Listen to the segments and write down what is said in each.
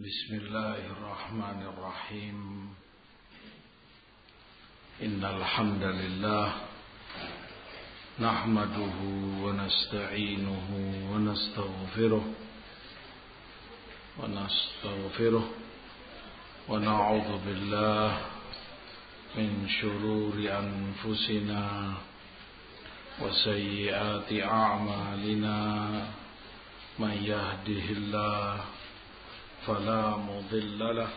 بسم الله الرحمن الرحيم. إن الحمد لله نحمده ونستعينه ونستغفره ونستغفره ونعوذ بالله من شرور أنفسنا وسيئات أعمالنا. من يهده الله فلا مضل له.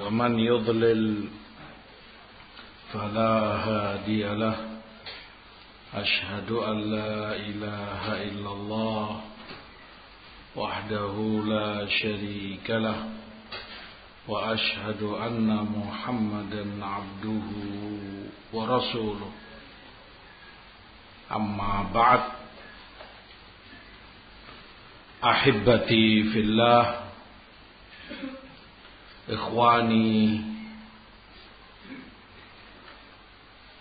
ومن يضلل فلا هادي له. أشهد أن لا إله إلا الله وحده لا شريك له. وأشهد أن محمدا عبده ورسوله. أما بعد أحبتي في الله إخواني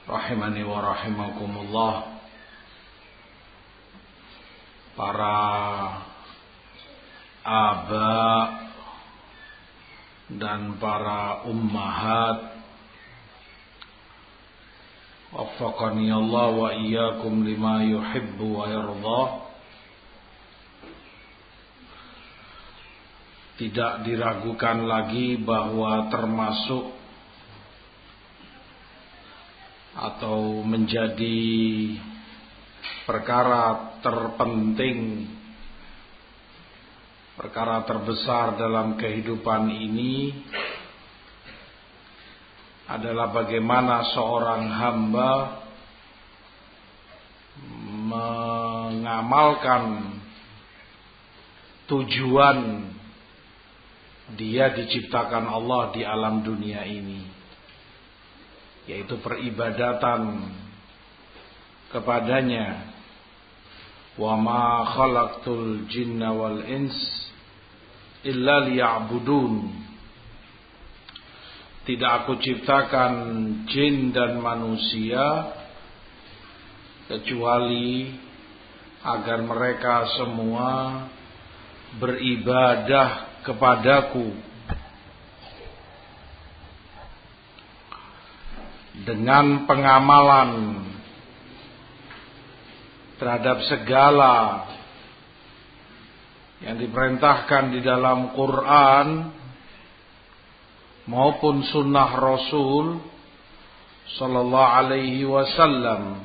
rahimani wa rahimakumullah para aba dan para ummahat waffaqani Allah wa iyyakum lima yuhibbu wa yarda tidak diragukan lagi bahwa termasuk atau menjadi perkara terpenting perkara terbesar dalam kehidupan ini adalah bagaimana seorang hamba mengamalkan tujuan dia diciptakan Allah di alam dunia ini yaitu peribadatan kepadanya. Wa ma khalaqtul jinna wal ins illa liya'budun. Tidak aku ciptakan jin dan manusia kecuali agar mereka semua beribadah kepadaku. Dengan pengamalan terhadap segala yang diperintahkan di dalam Quran maupun sunnah Rasul sallallahu alaihi wasallam.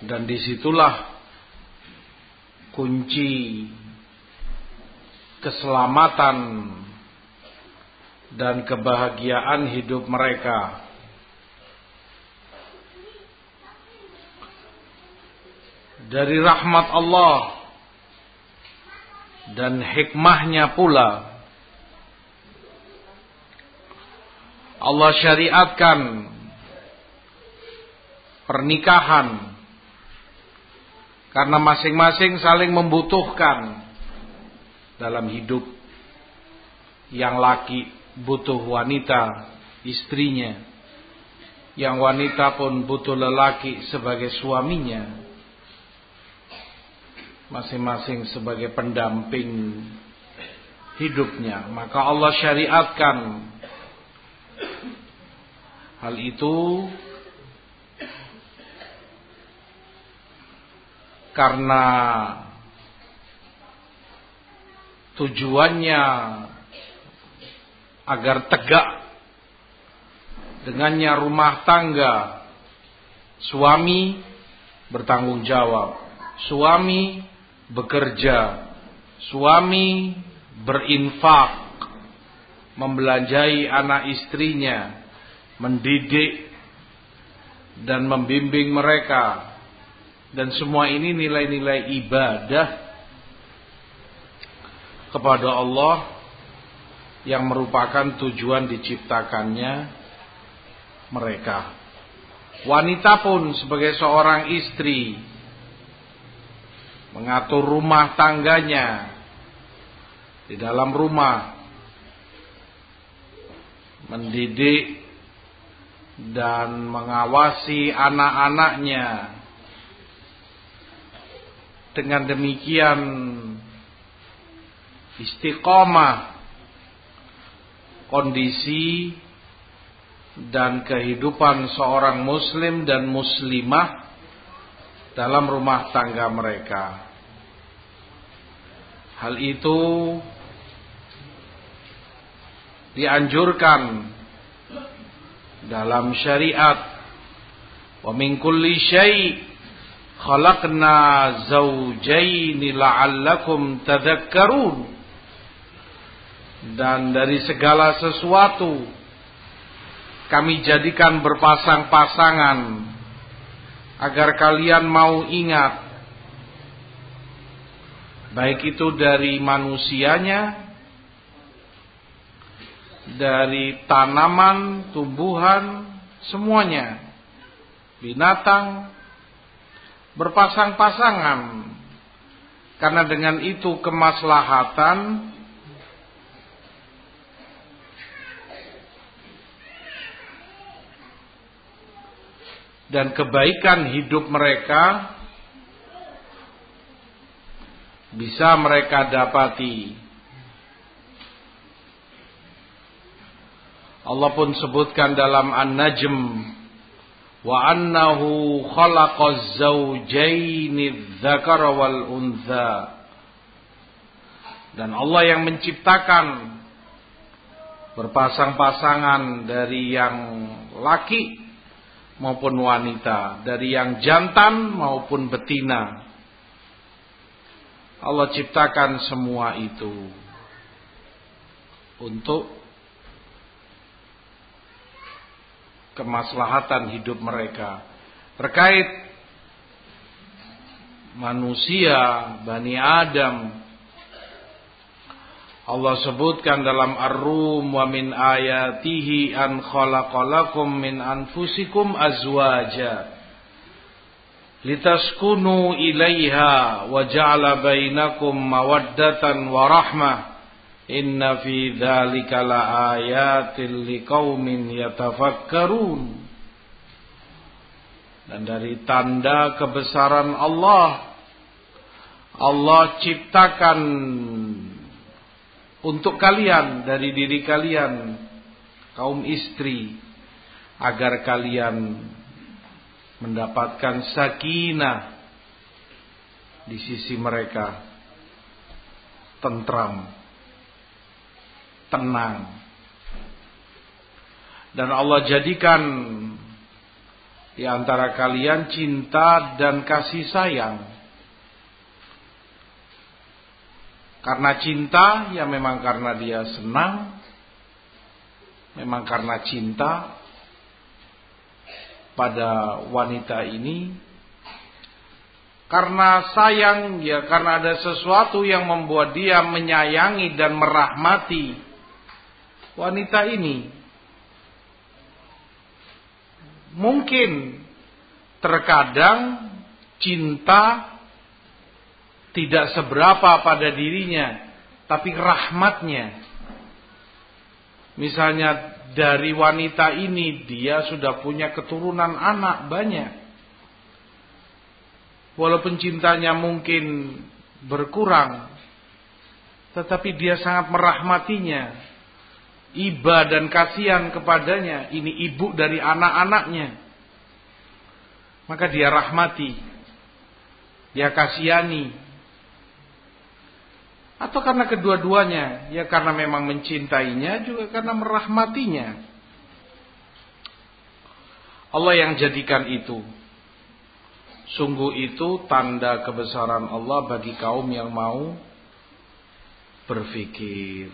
Dan di situlah kunci keselamatan dan kebahagiaan hidup mereka. Dari rahmat Allah dan hikmahnya pula Allah syariatkan pernikahan karena masing-masing saling membutuhkan dalam hidup. Yang laki butuh wanita istrinya. Yang wanita pun butuh lelaki sebagai suaminya. Masing-masing sebagai pendamping hidupnya. Maka Allah syariatkan hal itu karena tujuannya agar tegak dengannya rumah tangga suami bertanggung jawab suami bekerja suami berinfak membelanjai anak istrinya mendidik dan membimbing mereka dan semua ini nilai-nilai ibadah kepada Allah yang merupakan tujuan diciptakannya mereka. Wanita pun sebagai seorang istri mengatur rumah tangganya di dalam rumah mendidik dan mengawasi anak-anaknya dengan demikian istiqomah kondisi dan kehidupan seorang muslim dan muslimah dalam rumah tangga mereka. Hal itu dianjurkan dalam syariat. Wa min kulli syai' khalaqna zawjayn la'allakum tadhakkarun. Dan dari segala sesuatu kami jadikan berpasang-pasangan agar kalian mau ingat. Baik itu dari manusianya dari tanaman, tumbuhan, semuanya. Binatang berpasang-pasangan karena dengan itu kemaslahatan dan kebaikan hidup mereka bisa mereka dapati. Allah pun sebutkan dalam An-Najm khalaqaz zawjaini dzakara wal untha. Dan Allah yang menciptakan berpasang-pasangan dari yang laki maupun wanita, dari yang jantan maupun betina. Allah ciptakan semua itu untuk kemaslahatan hidup mereka. Terkait manusia Bani Adam Allah sebutkan dalam Ar-Rum wa min ayatihi an khalaqalakum min anfusikum azwaja litaskunu ilaiha wa ja'ala bainakum mawaddatan wa rahmah inna fi dzalika laayatil liqaumin yatafakkarun. Dan dari tanda kebesaran Allah Allah ciptakan untuk kalian dari diri kalian kaum istri agar kalian mendapatkan sakinah di sisi mereka tentram tenang. Dan Allah jadikan di antara kalian cinta dan kasih sayang. Karena cinta, ya memang karena dia senang, memang karena cinta pada wanita ini. Karena sayang, ya karena ada sesuatu yang membuat dia menyayangi dan merahmati wanita ini. Mungkin terkadang cinta tidak seberapa pada dirinya, tapi rahmatnya. Misalnya dari wanita ini dia sudah punya keturunan anak banyak. Walaupun cintanya mungkin berkurang, tetapi dia sangat merahmatinya. Iba dan kasihan kepadanya, ini ibu dari anak-anaknya. Maka dia rahmati, dia kasihani, atau karena kedua-duanya, ya karena memang mencintainya juga karena merahmatinya. Allah yang jadikan itu. Sungguh itu tanda kebesaran Allah bagi kaum yang mau berfikir.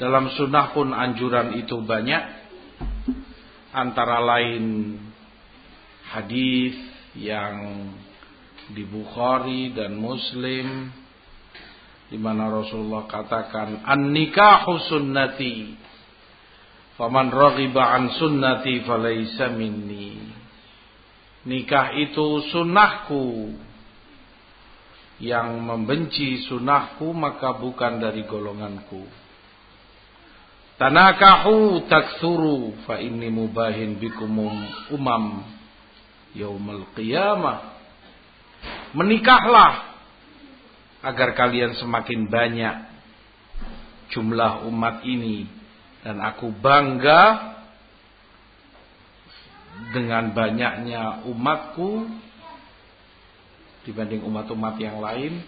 Dalam sunnah pun anjuran itu banyak. Antara lain hadis yang di Bukhari dan Muslim di mana Rasulullah katakan an-nikahu sunnati faman raghiba an sunnati falaysa minni. Nikah itu sunnahku. Yang membenci sunnahku maka bukan dari golonganku tanakahu taksuru fa inni mubahin bikumum umam yaumul qiyamah. Menikahlah agar kalian semakin banyak jumlah umat ini dan aku bangga dengan banyaknya umatku dibanding umat-umat yang lain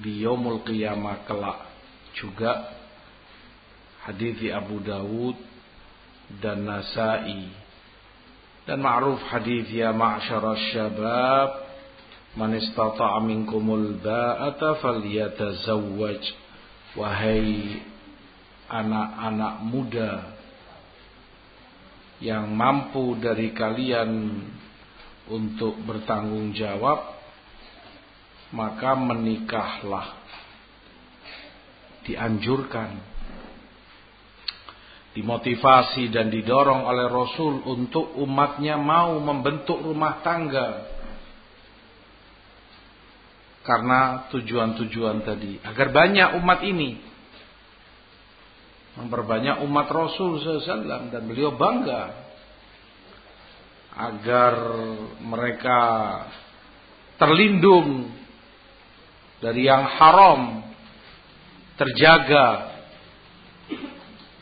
di yaumul qiyamah kelak juga hadis Abu Dawud dan Nasai. Dan ma'ruf hadis ya ma'syarasy syabab man istata'a minkumul ba'ata falyatazawwaj. Wahai anak-anak muda yang mampu dari kalian untuk bertanggung jawab maka menikahlah. Dianjurkan dimotivasi dan didorong oleh Rasul untuk umatnya mau membentuk rumah tangga. Karena tujuan-tujuan tadi agar banyak umat ini memperbanyak umat Rasul SAW dan beliau bangga agar mereka terlindung dari yang haram terjaga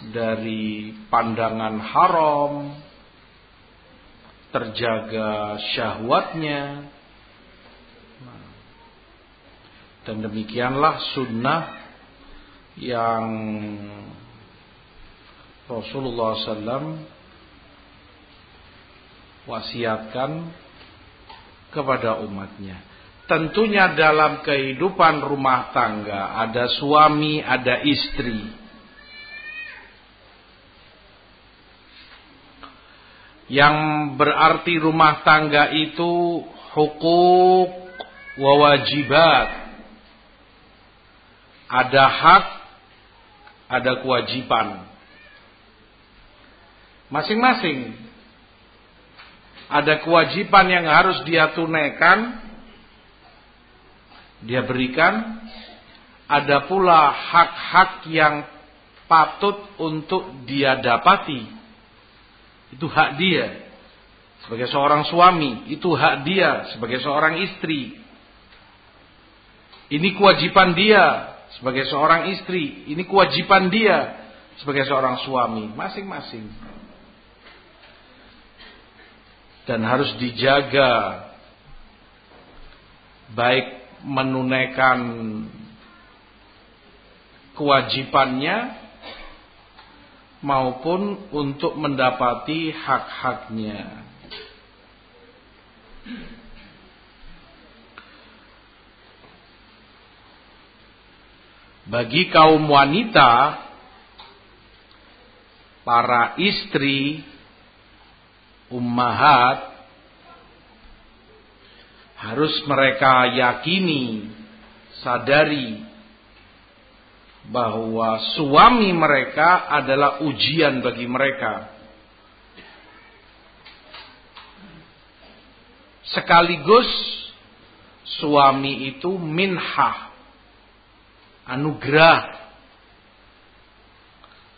dari pandangan haram, terjaga syahwatnya. Dan demikianlah sunnah yang Rasulullah SAW wasiatkan kepada umatnya. Tentunya dalam kehidupan rumah tangga ada suami, ada istri. Yang berarti rumah tangga itu hukuk wawajibat ada hak ada kewajiban. Masing-masing. Ada kewajiban yang harus dia tunaikan dia berikan. Ada pula hak-hak yang patut untuk dia dapati itu hak dia. Sebagai seorang suami, itu hak dia sebagai seorang istri. Ini kewajiban dia sebagai seorang istri, ini kewajiban dia sebagai seorang suami, masing-masing. Dan harus dijaga baik menunaikan kewajibannya maupun untuk mendapati hak-haknya. Bagi kaum wanita, para istri, ummahat, harus mereka yakini, sadari bahwa suami mereka adalah ujian bagi mereka. Sekaligus suami itu minhah, anugerah,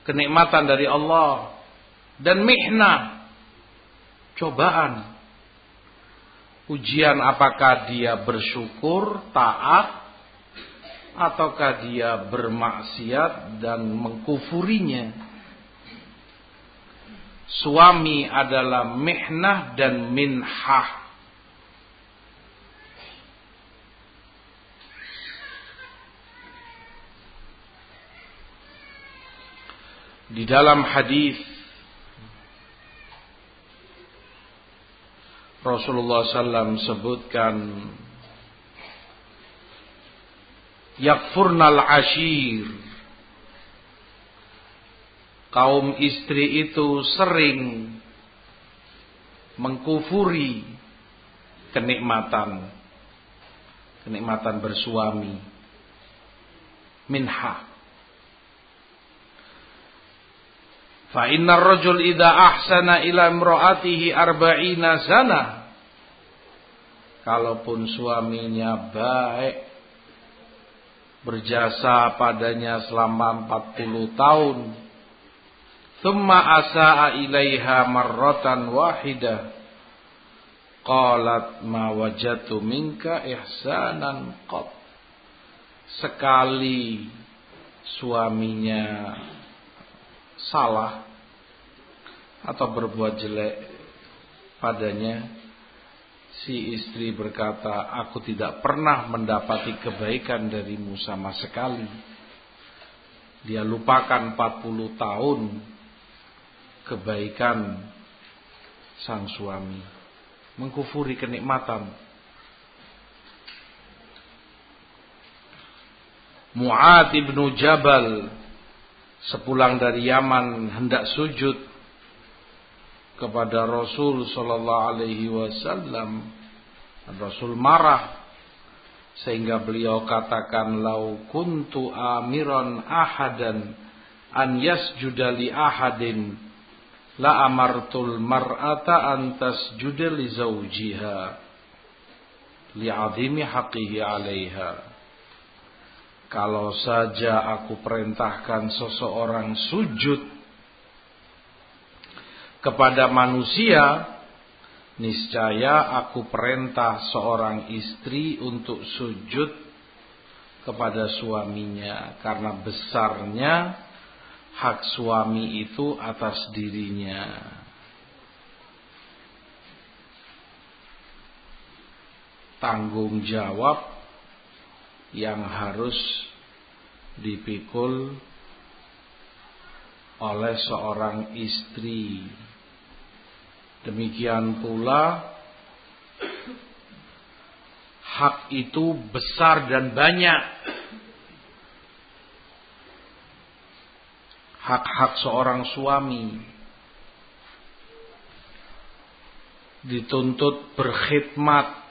kenikmatan dari Allah dan mihnah, cobaan. Ujian apakah dia bersyukur, taat ataukah dia bermaksiat dan mengkufurinya? Suami adalah mihnah dan minhah. Di dalam hadis Rasulullah SAW sebutkan yakfurnal ashir. Kaum istri itu sering mengkufuri kenikmatan kenikmatan bersuami. Minha. Fa innar rajul idza ahsana ila imraatihi arba'ina sana. Kalaupun suaminya baik berjasa padanya selama 40 tahun. Thumma asa'a ilaiha marratan wahidah. Qalat ma wajatu minka ihsanan qat. Sekali suaminya salah atau berbuat jelek padanya si istri berkata aku tidak pernah mendapati kebaikan darimu sama sekali. Dia lupakan 40 tahun kebaikan sang suami. Mengkufuri kenikmatan. Mu'ad ibnu Jabal sepulang dari Yaman hendak sujud kepada Rasul sallallahu alaihi wasallam. Rasul marah sehingga beliau katakan lau kuntu amiran ahadan an yasjuda li ahadin la amartul mar'ata an tasjuda li zawjiha haqqihi 'alaiha. Kalau saja aku perintahkan seseorang sujud kepada manusia, niscaya aku perintah seorang istri untuk sujud kepada suaminya karena besarnya hak suami itu atas dirinya. Tanggung jawab yang harus dipikul oleh seorang istri. Demikian pula hak itu besar dan banyak. Hak-hak seorang suami dituntut berkhidmat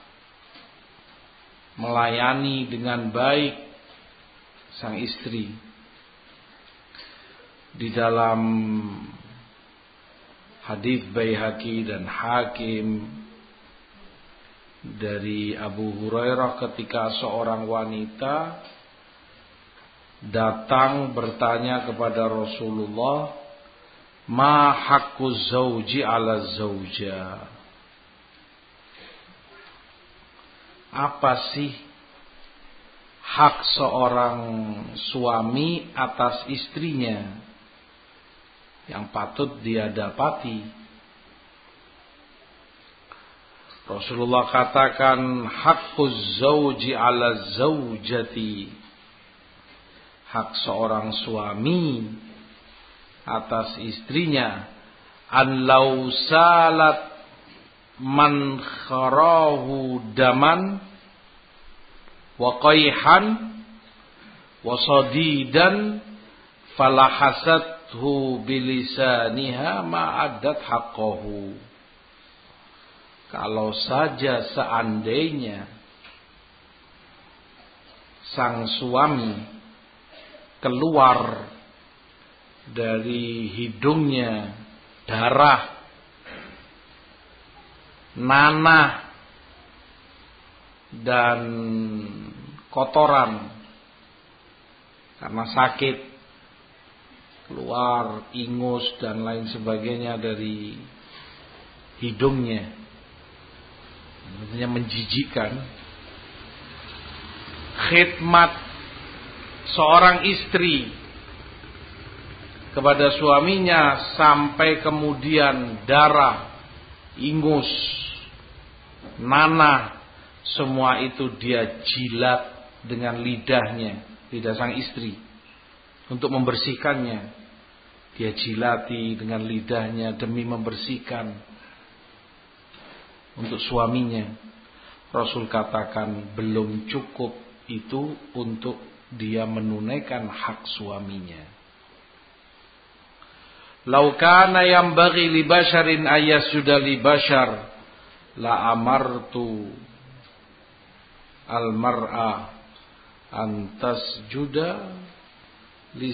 melayani dengan baik sang istri di dalam hadis Baihaqi dan Hakim dari Abu Hurairah ketika seorang wanita datang bertanya kepada Rasulullah ma haqqu zauji ala zauja? Apa sih hak seorang suami atas istrinya yang patut dia dapati. Rasulullah katakan hakuz zauji ala zaujati. Hak seorang suami atas istrinya an lau salat man kharahu daman wa qayhan wa sadidan falahasathu bilisaniha ma'addat haqqahu. Kalau saja seandainya sang suami keluar dari hidungnya darah nanah dan kotoran karena sakit keluar ingus dan lain sebagainya dari hidungnya tentunya menjijikan khidmat seorang istri kepada suaminya sampai kemudian darah ingus nanah, semua itu dia jilat dengan lidahnya, lidah sang istri untuk membersihkannya. Dia jilati dengan lidahnya demi membersihkan untuk suaminya. Rasul katakan belum cukup itu untuk dia menunaikan hak suaminya. Laukana yang bagi li basharin ayas sudah li bashar la amartu al mar'a an tasjuda li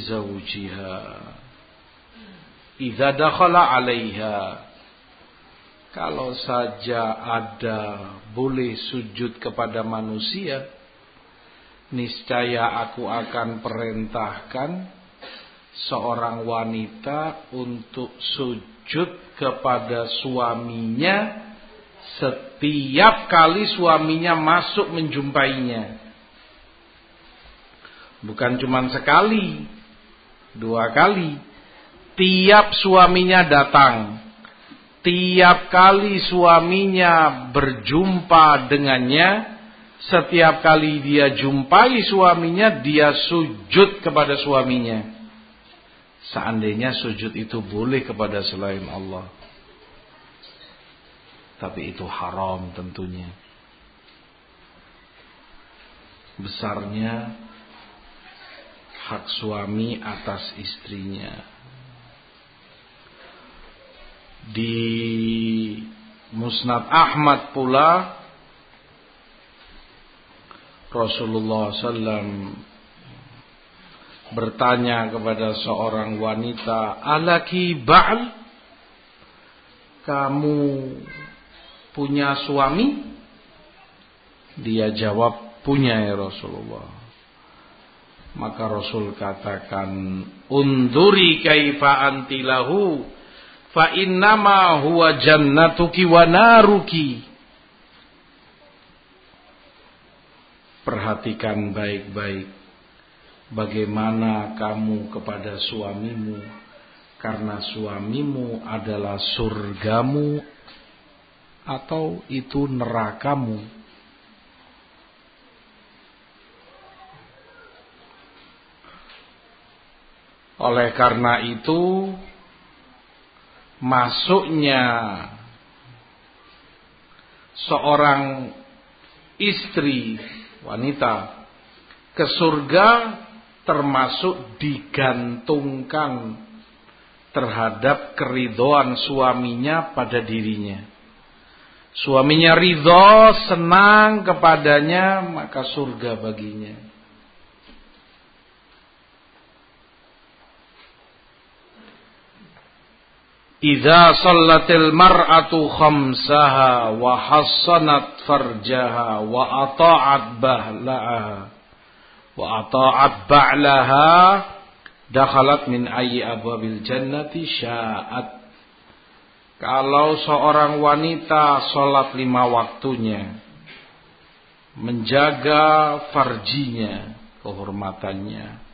idza dakhala 'alaiha kalau saja ada boleh sujud kepada manusia niscaya aku akan perintahkan seorang wanita untuk sujud kepada suaminya setiap kali suaminya masuk menjumpainya. Bukan cuma sekali, dua kali. Tiap suaminya datang, tiap kali suaminya berjumpa dengannya, setiap kali dia jumpai suaminya, dia sujud kepada suaminya. Seandainya sujud itu boleh kepada selain Allah. Tapi itu haram tentunya. Besarnya hak suami atas istrinya. Di Musnad Ahmad pula Rasulullah SAW bertanya kepada seorang wanita, "Alaki ba'al?" Kamu punya suami? Dia jawab, "Punya ya Rasulullah." Maka Rasul katakan, "Unduri kaifa antilahu fa innama huwa jannatuki wa naruki." Perhatikan baik-baik bagaimana kamu kepada suamimu karena suamimu adalah surgamu atau itu nerakamu. Oleh karena itu masuknya seorang istri wanita ke surga termasuk digantungkan terhadap keridoan suaminya pada dirinya. Suaminya ridho, senang kepadanya, maka surga baginya. Idza sallatil mar'atu khamsaha wa hassanat farjaha wa ata'at bahlaha. Wa ata'at ba'laha dakhalat min ayyi abwabil jannati sya'at. Kalau seorang wanita sholat lima waktunya menjaga farjinya kehormatannya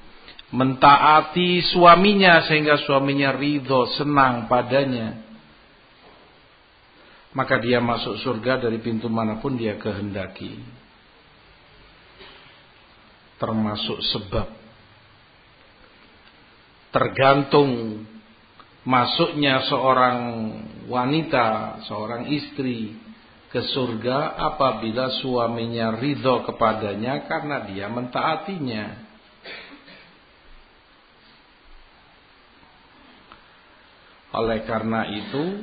mentaati suaminya sehingga suaminya ridho, senang padanya. Maka dia masuk surga dari pintu mana pun dia kehendaki. Termasuk sebab. Tergantung masuknya seorang wanita, seorang istri ke surga apabila suaminya ridho kepadanya karena dia mentaatinya. Oleh karena itu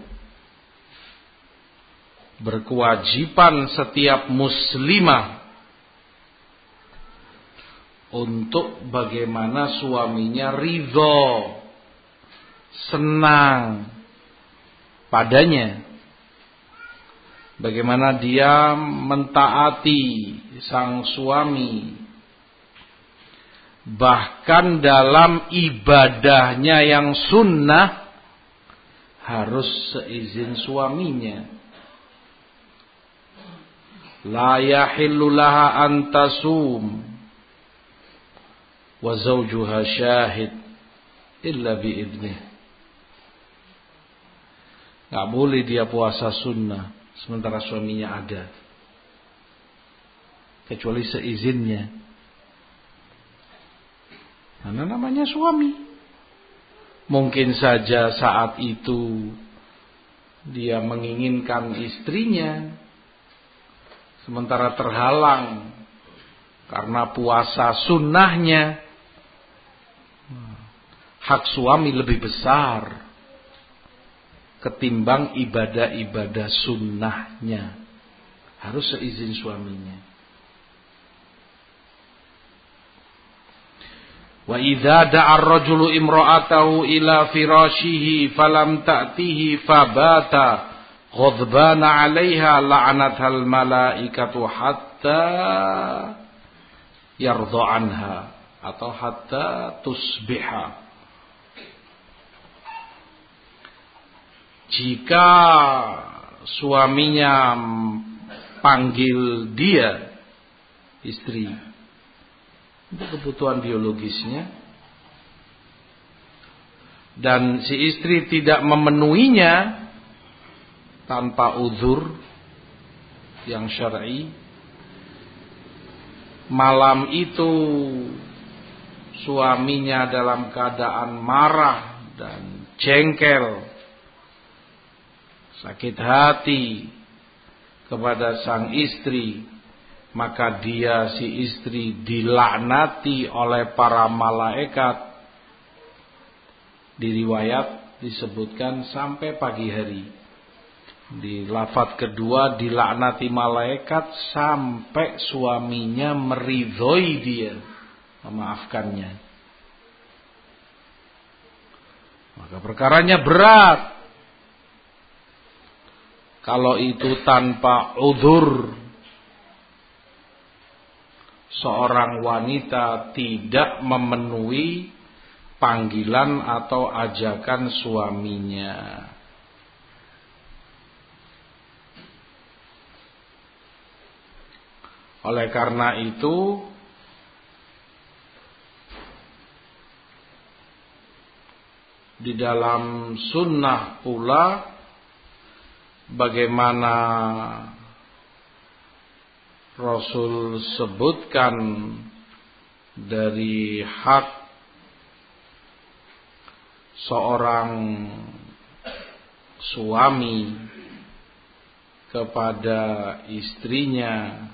berkewajiban setiap muslimah untuk bagaimana suaminya ridho, senang padanya. Bagaimana dia mentaati sang suami. Bahkan dalam ibadahnya yang sunnah harus seizin suaminya. La yahillu laha an tasum wa zawjuha syahid illa bi idnih. Gak boleh dia puasa sunnah sementara suaminya ada. Kecuali seizinnya. Karena namanya suami. Mungkin saja saat itu dia menginginkan istrinya. Sementara terhalang karena puasa sunnahnya. Hak suami lebih besar ketimbang ibadah-ibadah sunnahnya. Harus seizin suaminya Wa idza da'a ar-rajulu imra'atahu ila firashihi falam ta'tihi fabata ghadbana 'alayha la'anathal malaikatu hatta yardha anha atau hatta tusbiha. Jika suaminya panggil dia istri untuk kebutuhan biologisnya. Dan si istri tidak memenuhinya tanpa uzur yang syar'i. Malam itu suaminya dalam keadaan marah dan jengkel sakit hati kepada sang istri maka dia si istri dilaknati oleh para malaikat. Di riwayat disebutkan sampai pagi hari. Di lafat kedua dilaknati malaikat sampai suaminya meridhoi dia. Memaafkannya. Maka perkaranya berat. Kalau itu tanpa udur seorang wanita tidak memenuhi panggilan atau ajakan suaminya. Oleh karena itu di dalam sunnah pula bagaimana Rasul sebutkan dari hak seorang suami kepada istrinya.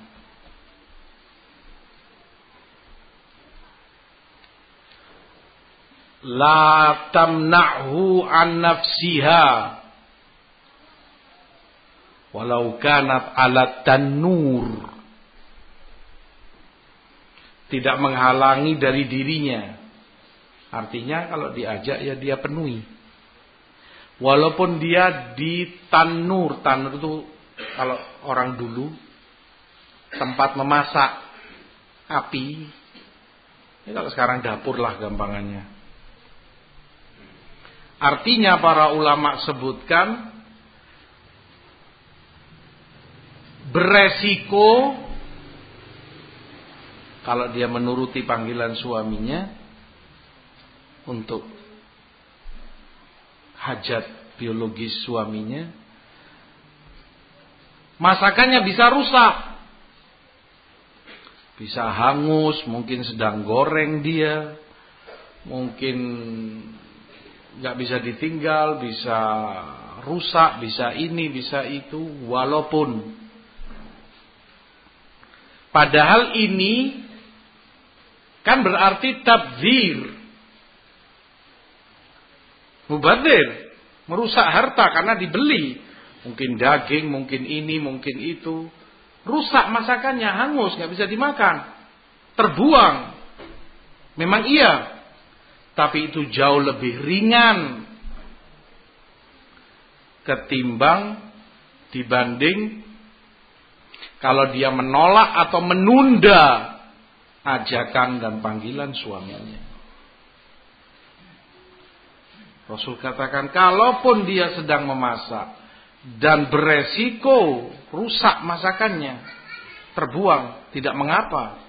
La tamna'hu an nafsiha. Walau kanat alat tanur tidak menghalangi dari dirinya. Artinya kalau diajak ya dia penuhi. Walaupun dia di tanur tanur itu kalau orang dulu tempat memasak api ini kalau sekarang dapur lah gampangannya. Artinya para ulama sebutkan beresiko kalau dia menuruti panggilan suaminya untuk hajat biologis suaminya masakannya bisa rusak. Bisa hangus mungkin sedang goreng dia mungkin nggak bisa ditinggal bisa rusak bisa ini bisa itu walaupun. Padahal ini kan berarti tabzir. Mubadir. Merusak harta karena dibeli. Mungkin daging, mungkin ini, mungkin itu. Rusak masakannya, hangus, nggak bisa dimakan. Terbuang. Memang iya. Tapi itu jauh lebih ringan. Ketimbang dibanding kalau dia menolak atau menunda ajakan dan panggilan suaminya. Rasul katakan, kalaupun dia sedang memasak dan beresiko rusak masakannya, terbuang, tidak mengapa.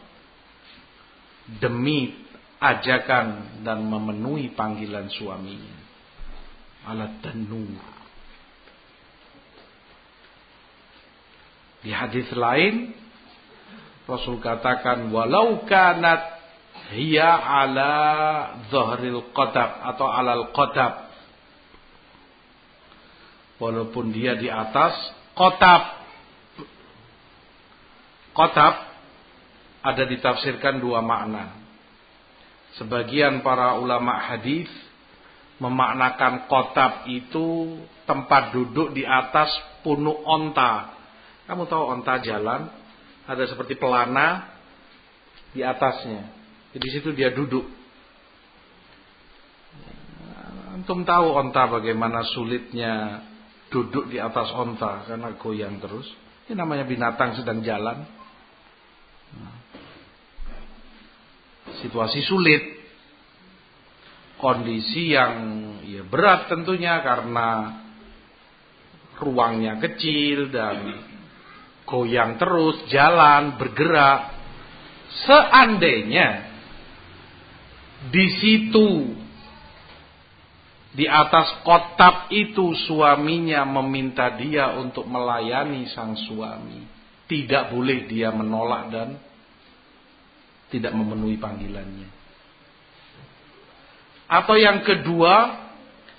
Demi ajakan dan memenuhi panggilan suaminya. Alat tanur. Di hadis lain Rasul katakan walau kanat hiya ala zahril qatab atau alal qatab walaupun dia di atas qatab qatab ada ditafsirkan dua makna. Sebagian para ulama hadis memaknakan kotab itu tempat duduk di atas punuk onta. Kamu tahu onta jalan, ada seperti pelana di atasnya. Di situ dia duduk. Antum tahu onta bagaimana sulitnya duduk di atas onta karena goyang terus. Ini namanya binatang sedang jalan. Situasi sulit. Kondisi yang ya berat tentunya karena ruangnya kecil dan goyang terus, jalan, bergerak. Seandainya di situ di atas kotab itu suaminya meminta dia untuk melayani sang suami. Tidak boleh dia menolak dan tidak memenuhi panggilannya. Atau yang kedua,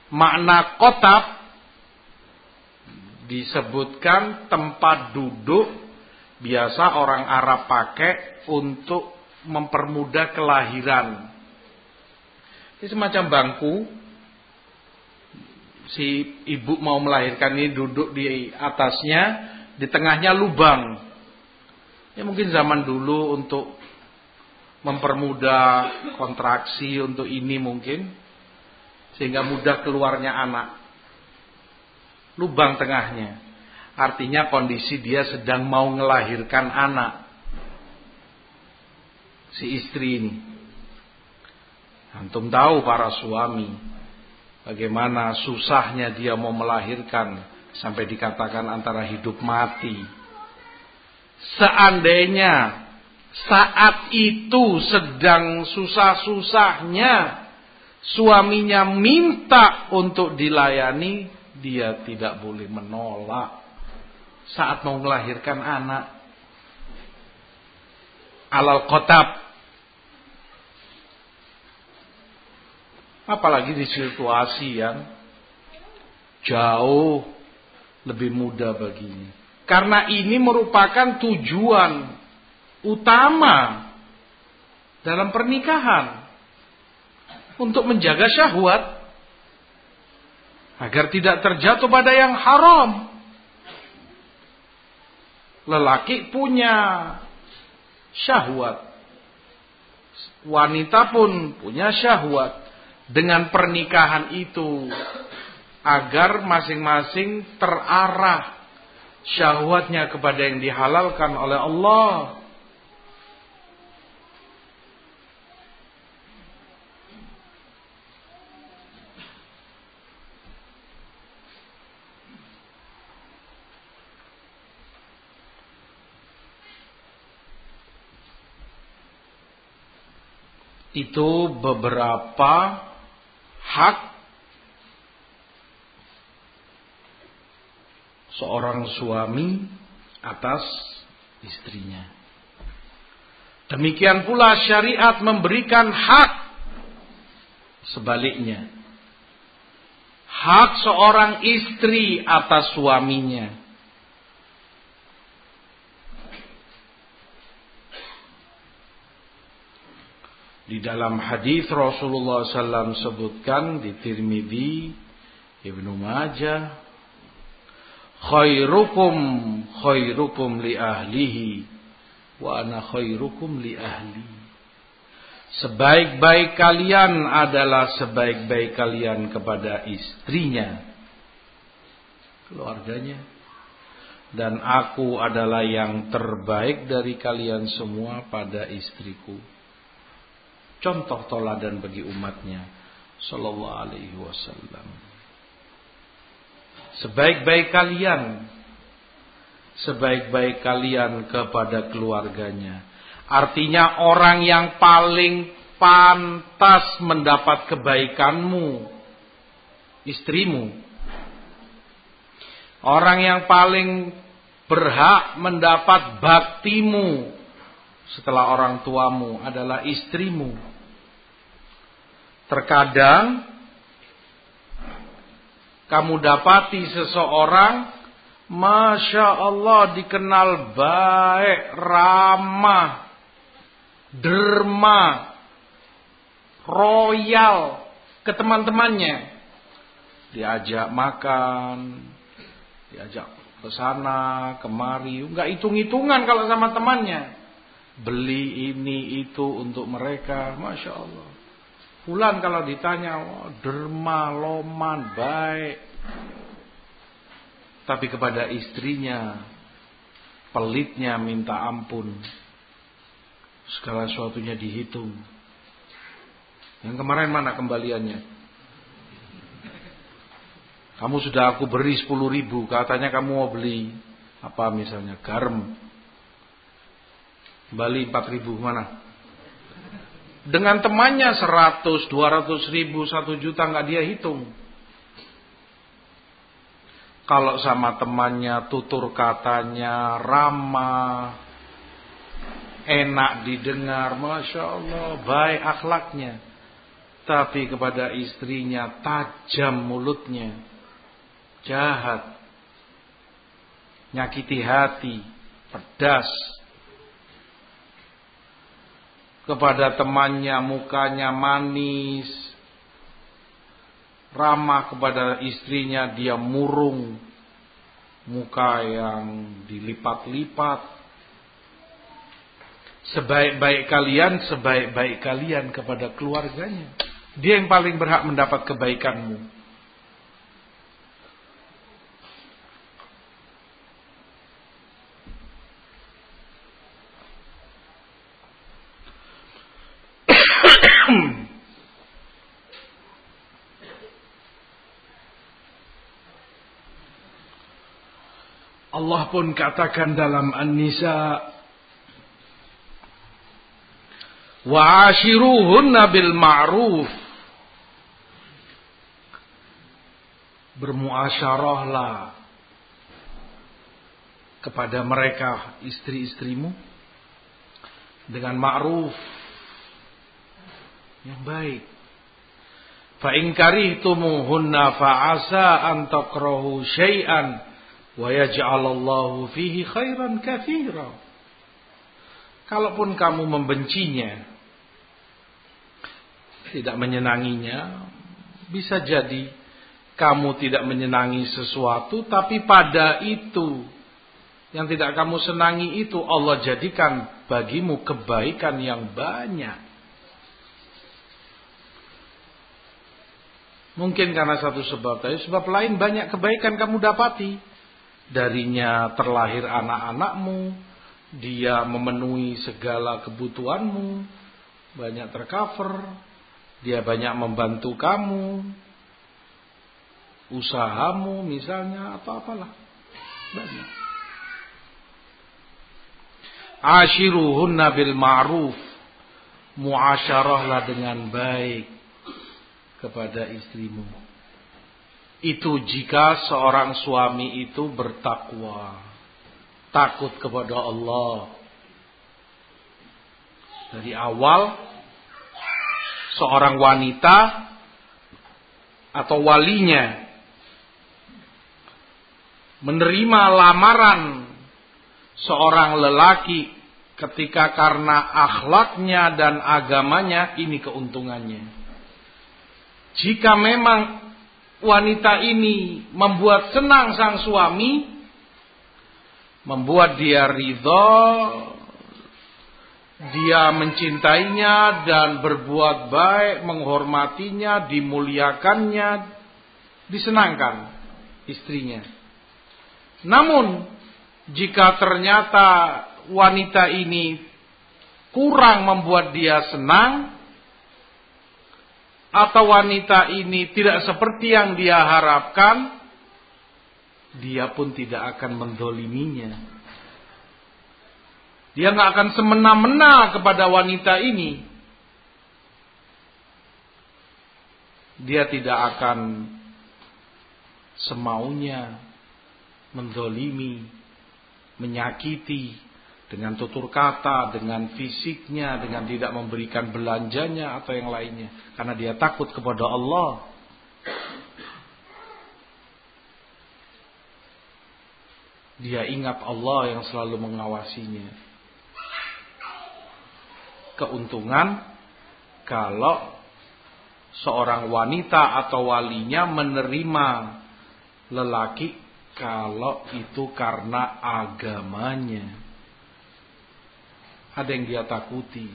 makna kotab disebutkan tempat duduk biasa orang Arab pakai untuk mempermudah kelahiran. Ini semacam bangku si ibu mau melahirkan ini duduk di atasnya, di tengahnya lubang. Ya mungkin zaman dulu untuk mempermudah kontraksi untuk ini mungkin sehingga mudah keluarnya anak. Lubang tengahnya. Artinya kondisi dia sedang mau melahirkan anak. Si istri ini. Antum tahu para suami Bagaimana susahnya dia mau melahirkan sampai dikatakan antara hidup mati. Seandainya saat itu sedang susah-susahnya suaminya minta untuk dilayani, dia tidak boleh menolak saat mau melahirkan anak. Alal kotab Apalagi di situasi yang jauh lebih mudah baginya. Karena ini merupakan tujuan utama dalam pernikahan. Untuk menjaga syahwat. Agar tidak terjatuh pada yang haram. Lelaki punya syahwat. Wanita pun punya syahwat dengan pernikahan itu agar masing-masing terarah syahwatnya kepada yang dihalalkan oleh Allah. Itu beberapa hak seorang suami atas istrinya. Demikian pula syariat memberikan hak sebaliknya. Hak seorang istri atas suaminya. Di dalam hadis Rasulullah SAW sebutkan di Tirmidzi, Ibnu Majah, khairukum khairukum li ahlihi wa ana khairukum li ahli. Sebaik-baik kalian adalah sebaik-baik kalian kepada istrinya, keluarganya. Dan aku adalah yang terbaik dari kalian semua pada istriku contoh toladan bagi umatnya. Sallallahu alaihi wasallam. Sebaik-baik kalian. Sebaik-baik kalian kepada keluarganya. Artinya orang yang paling pantas mendapat kebaikanmu. Istrimu. Orang yang paling berhak mendapat baktimu setelah orang tuamu adalah istrimu. Terkadang kamu dapati seseorang Masya Allah dikenal baik, ramah, derma, royal ke teman-temannya. Diajak makan, diajak ke sana, kemari, enggak hitung-hitungan kalau sama temannya beli ini itu untuk mereka, masya Allah. Fulan kalau ditanya, oh, derma, loman, baik. Tapi kepada istrinya, pelitnya minta ampun. Segala sesuatunya dihitung. Yang kemarin mana kembaliannya? Kamu sudah aku beri 10 ribu, katanya kamu mau beli apa misalnya garam. Bali 4 ribu mana? Dengan temannya 100, 200 ribu, 1 juta nggak dia hitung. Kalau sama temannya tutur katanya ramah, enak didengar, masya Allah, baik akhlaknya. Tapi kepada istrinya tajam mulutnya, jahat, nyakiti hati, pedas. Kepada temannya mukanya manis, ramah kepada istrinya dia murung muka yang dilipat-lipat. Sebaik-baik kalian sebaik-baik kalian kepada keluarganya. Dia yang paling berhak mendapat kebaikanmu Pun katakan dalam An-Nisa Wa ashiruhunna bil ma'ruf Bermuasyarahlah kepada mereka istri-istrimu dengan ma'ruf yang baik. Fa in karihtumuhunna fa'asa an takrahu syai'an wa fihi khairan katsira. Kalaupun kamu membencinya, tidak menyenanginya, bisa jadi kamu tidak menyenangi sesuatu, tapi pada itu yang tidak kamu senangi itu Allah jadikan bagimu kebaikan yang banyak. Mungkin karena satu sebab, tapi sebab lain banyak kebaikan kamu dapati darinya terlahir anak-anakmu, dia memenuhi segala kebutuhanmu, banyak tercover, dia banyak membantu kamu, usahamu misalnya atau apalah. Banyak. Ashiruhunna bil ma'ruf. Muasyarahlah dengan baik kepada istrimu. Itu jika seorang suami itu bertakwa. Takut kepada Allah. Dari awal seorang wanita atau walinya menerima lamaran seorang lelaki ketika karena akhlaknya dan agamanya ini keuntungannya. Jika memang wanita ini membuat senang sang suami, membuat dia ridho, dia mencintainya dan berbuat baik, menghormatinya, dimuliakannya, disenangkan istrinya. Namun, jika ternyata wanita ini kurang membuat dia senang, atau wanita ini tidak seperti yang dia harapkan, dia pun tidak akan mendoliminya. Dia nggak akan semena-mena kepada wanita ini. Dia tidak akan semaunya mendolimi, menyakiti, dengan tutur kata, dengan fisiknya, dengan tidak memberikan belanjanya atau yang lainnya, karena dia takut kepada Allah. Dia ingat Allah yang selalu mengawasinya. Keuntungan kalau seorang wanita atau walinya menerima lelaki kalau itu karena agamanya ada yang dia takuti.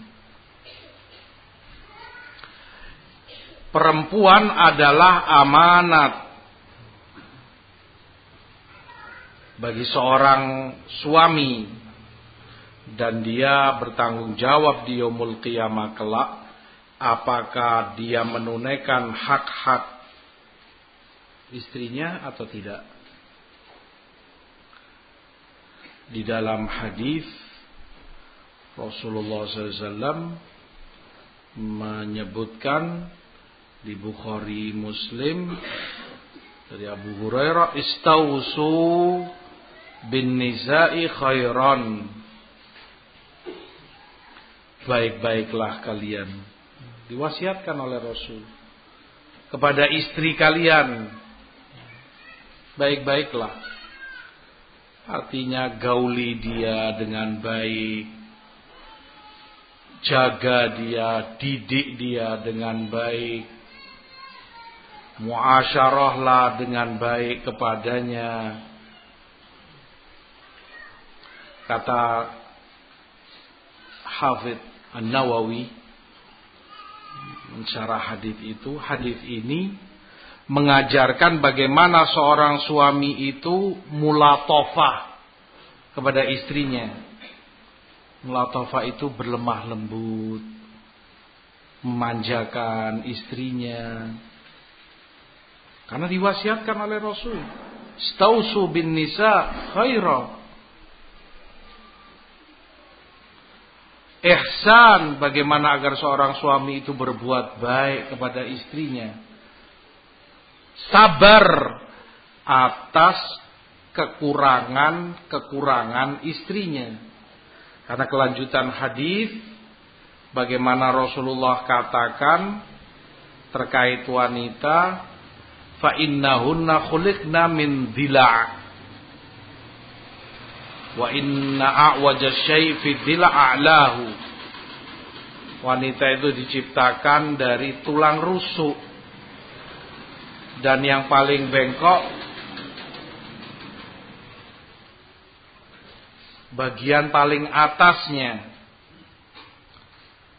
Perempuan adalah amanat bagi seorang suami dan dia bertanggung jawab di yaumul qiyamah kelak apakah dia menunaikan hak-hak istrinya atau tidak. Di dalam hadis Rasulullah SAW menyebutkan di Bukhari Muslim dari Abu Hurairah istausu bin nisa'i khairan. Baik-baiklah kalian. Diwasiatkan oleh Rasul kepada istri kalian. Baik-baiklah. Artinya gauli dia dengan baik jaga dia didik dia dengan baik. Muasyarahlah dengan baik kepadanya. Kata Hafid An-Nawawi mensyarah hadis itu hadis ini mengajarkan bagaimana seorang suami itu mulatofah kepada istrinya mulatofah itu berlemah lembut memanjakan istrinya karena diwasiatkan oleh Rasul. Stausu bin nisa khaira. Ihsan bagaimana agar seorang suami itu berbuat baik kepada istrinya. Sabar atas kekurangan-kekurangan istrinya. Karena kelanjutan hadis bagaimana Rasulullah katakan terkait wanita fa innahunna khuliqna min dhila' wa inna a'waja syai' fi dhila' a'lahu. Wanita itu diciptakan dari tulang rusuk. Dan yang paling bengkok bagian paling atasnya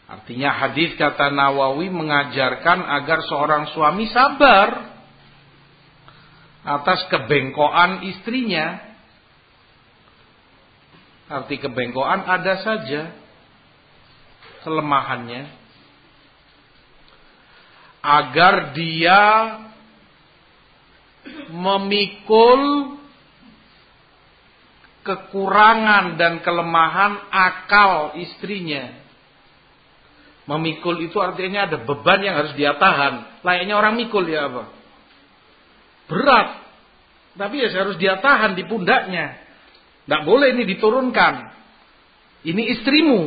Artinya hadis kata Nawawi mengajarkan agar seorang suami sabar atas kebengkoan istrinya. Arti kebengkoan ada saja kelemahannya. Agar dia memikul kekurangan dan kelemahan akal istrinya. Memikul itu artinya ada beban yang harus dia tahan. Layaknya orang mikul ya apa? Berat. Tapi ya harus dia tahan di pundaknya. Tidak boleh ini diturunkan. Ini istrimu.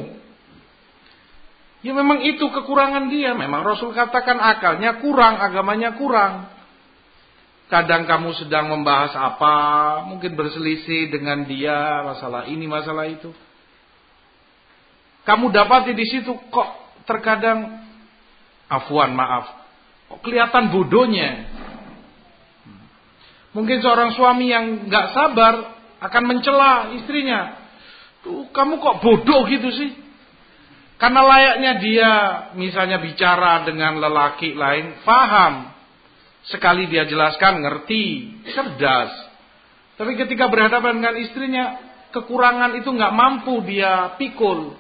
Ya memang itu kekurangan dia. Memang Rasul katakan akalnya kurang, agamanya kurang. Kadang kamu sedang membahas apa, mungkin berselisih dengan dia masalah ini, masalah itu. Kamu dapati di situ kok terkadang afwan maaf, kok kelihatan bodohnya. Mungkin seorang suami yang nggak sabar akan mencela istrinya. Tuh, kamu kok bodoh gitu sih? Karena layaknya dia misalnya bicara dengan lelaki lain, faham. Sekali dia jelaskan, ngerti, cerdas. Tapi ketika berhadapan dengan istrinya, kekurangan itu nggak mampu dia pikul.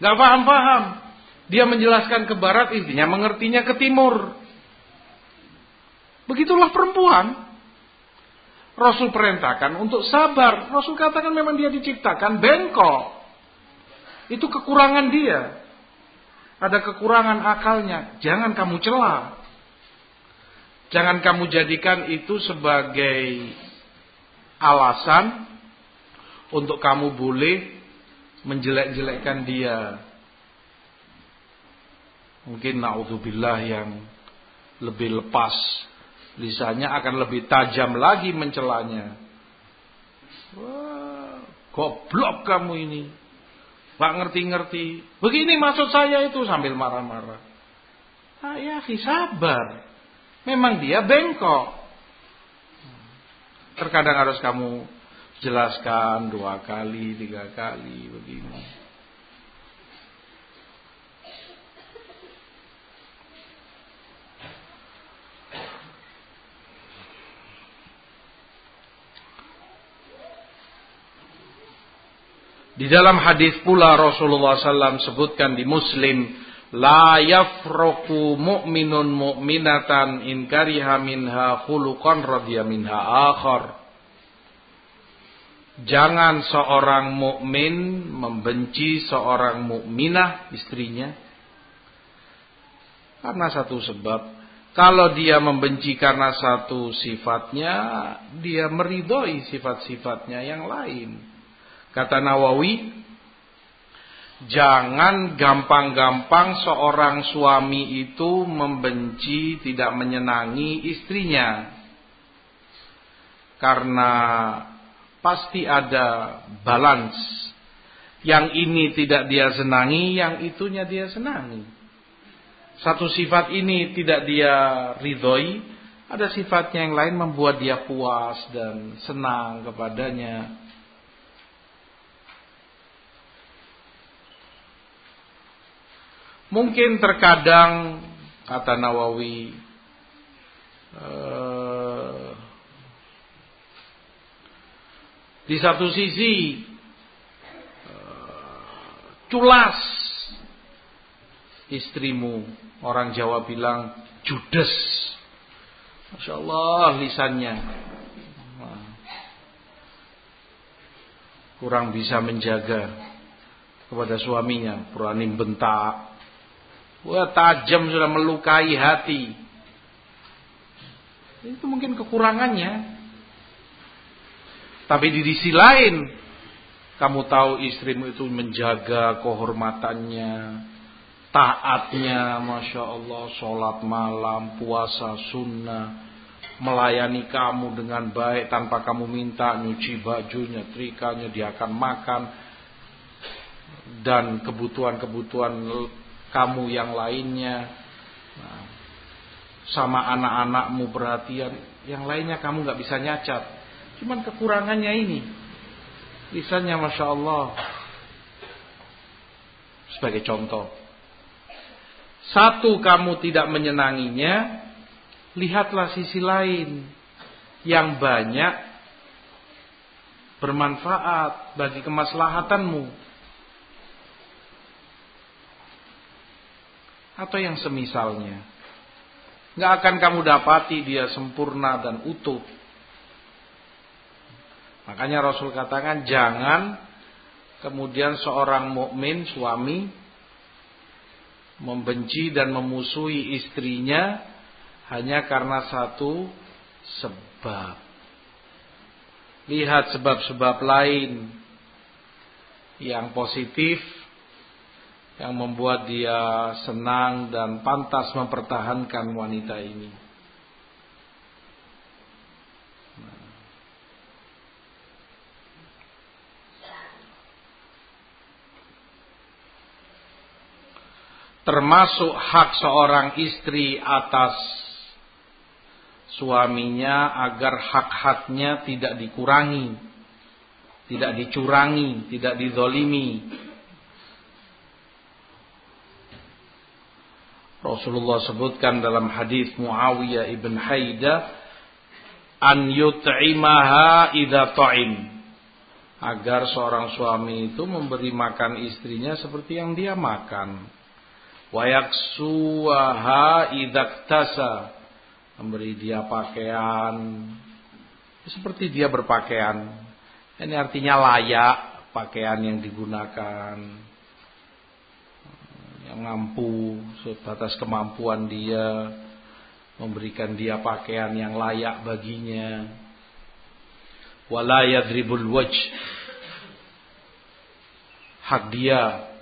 Nggak paham-paham. Dia menjelaskan ke barat, istrinya mengertinya ke timur. Begitulah perempuan. Rasul perintahkan untuk sabar. Rasul katakan memang dia diciptakan bengkok. Itu kekurangan dia. Ada kekurangan akalnya. Jangan kamu celah. Jangan kamu jadikan itu sebagai alasan untuk kamu boleh menjelek-jelekkan dia. Mungkin naudzubillah yang lebih lepas lisannya akan lebih tajam lagi mencelanya. Wah, goblok kamu ini. Gak ngerti-ngerti. Begini maksud saya itu sambil marah-marah. Ah ya, sabar. Memang dia bengkok. Terkadang harus kamu jelaskan dua kali, tiga kali begini. Di dalam hadis pula Rasulullah SAW sebutkan di Muslim, La yafroku mu'minun mu'minatan in kariha minha khuluqan radhiya minha akhar. Jangan seorang mukmin membenci seorang mukminah istrinya karena satu sebab. Kalau dia membenci karena satu sifatnya, dia meridhoi sifat-sifatnya yang lain. Kata Nawawi, Jangan gampang-gampang seorang suami itu membenci, tidak menyenangi istrinya. Karena pasti ada balance. Yang ini tidak dia senangi, yang itunya dia senangi. Satu sifat ini tidak dia ridhoi, ada sifatnya yang lain membuat dia puas dan senang kepadanya. Mungkin terkadang kata Nawawi uh, di satu sisi uh, culas istrimu. Orang Jawa bilang judes. Masya Allah lisannya. Kurang bisa menjaga kepada suaminya. Berani bentak Wah tajam sudah melukai hati. Itu mungkin kekurangannya. Tapi di sisi lain, kamu tahu istrimu itu menjaga kehormatannya, taatnya, masya Allah, sholat malam, puasa sunnah, melayani kamu dengan baik tanpa kamu minta, nyuci bajunya, trikanya, dia akan makan, dan kebutuhan-kebutuhan kamu yang lainnya. Nah, sama anak-anakmu perhatian yang lainnya kamu nggak bisa nyacat. Cuman kekurangannya ini. Lisannya masya Allah sebagai contoh. Satu kamu tidak menyenanginya lihatlah sisi lain. Yang banyak bermanfaat bagi kemaslahatanmu atau yang semisalnya. Nggak akan kamu dapati dia sempurna dan utuh. Makanya Rasul katakan jangan kemudian seorang mukmin suami membenci dan memusuhi istrinya hanya karena satu sebab. Lihat sebab-sebab lain yang positif yang membuat dia senang dan pantas mempertahankan wanita ini. Termasuk hak seorang istri atas suaminya agar hak-haknya tidak dikurangi, tidak dicurangi, tidak didolimi Rasulullah sebutkan dalam hadis Muawiyah ibn Haida an yut'imaha idza ta'im. Agar seorang suami itu memberi makan istrinya seperti yang dia makan. Wa yaksuha idza memberi dia pakaian. Seperti dia berpakaian. Ini artinya layak pakaian yang digunakan mampu sebatas kemampuan dia memberikan dia pakaian yang layak baginya. Wala yadribul wajh. Hak dia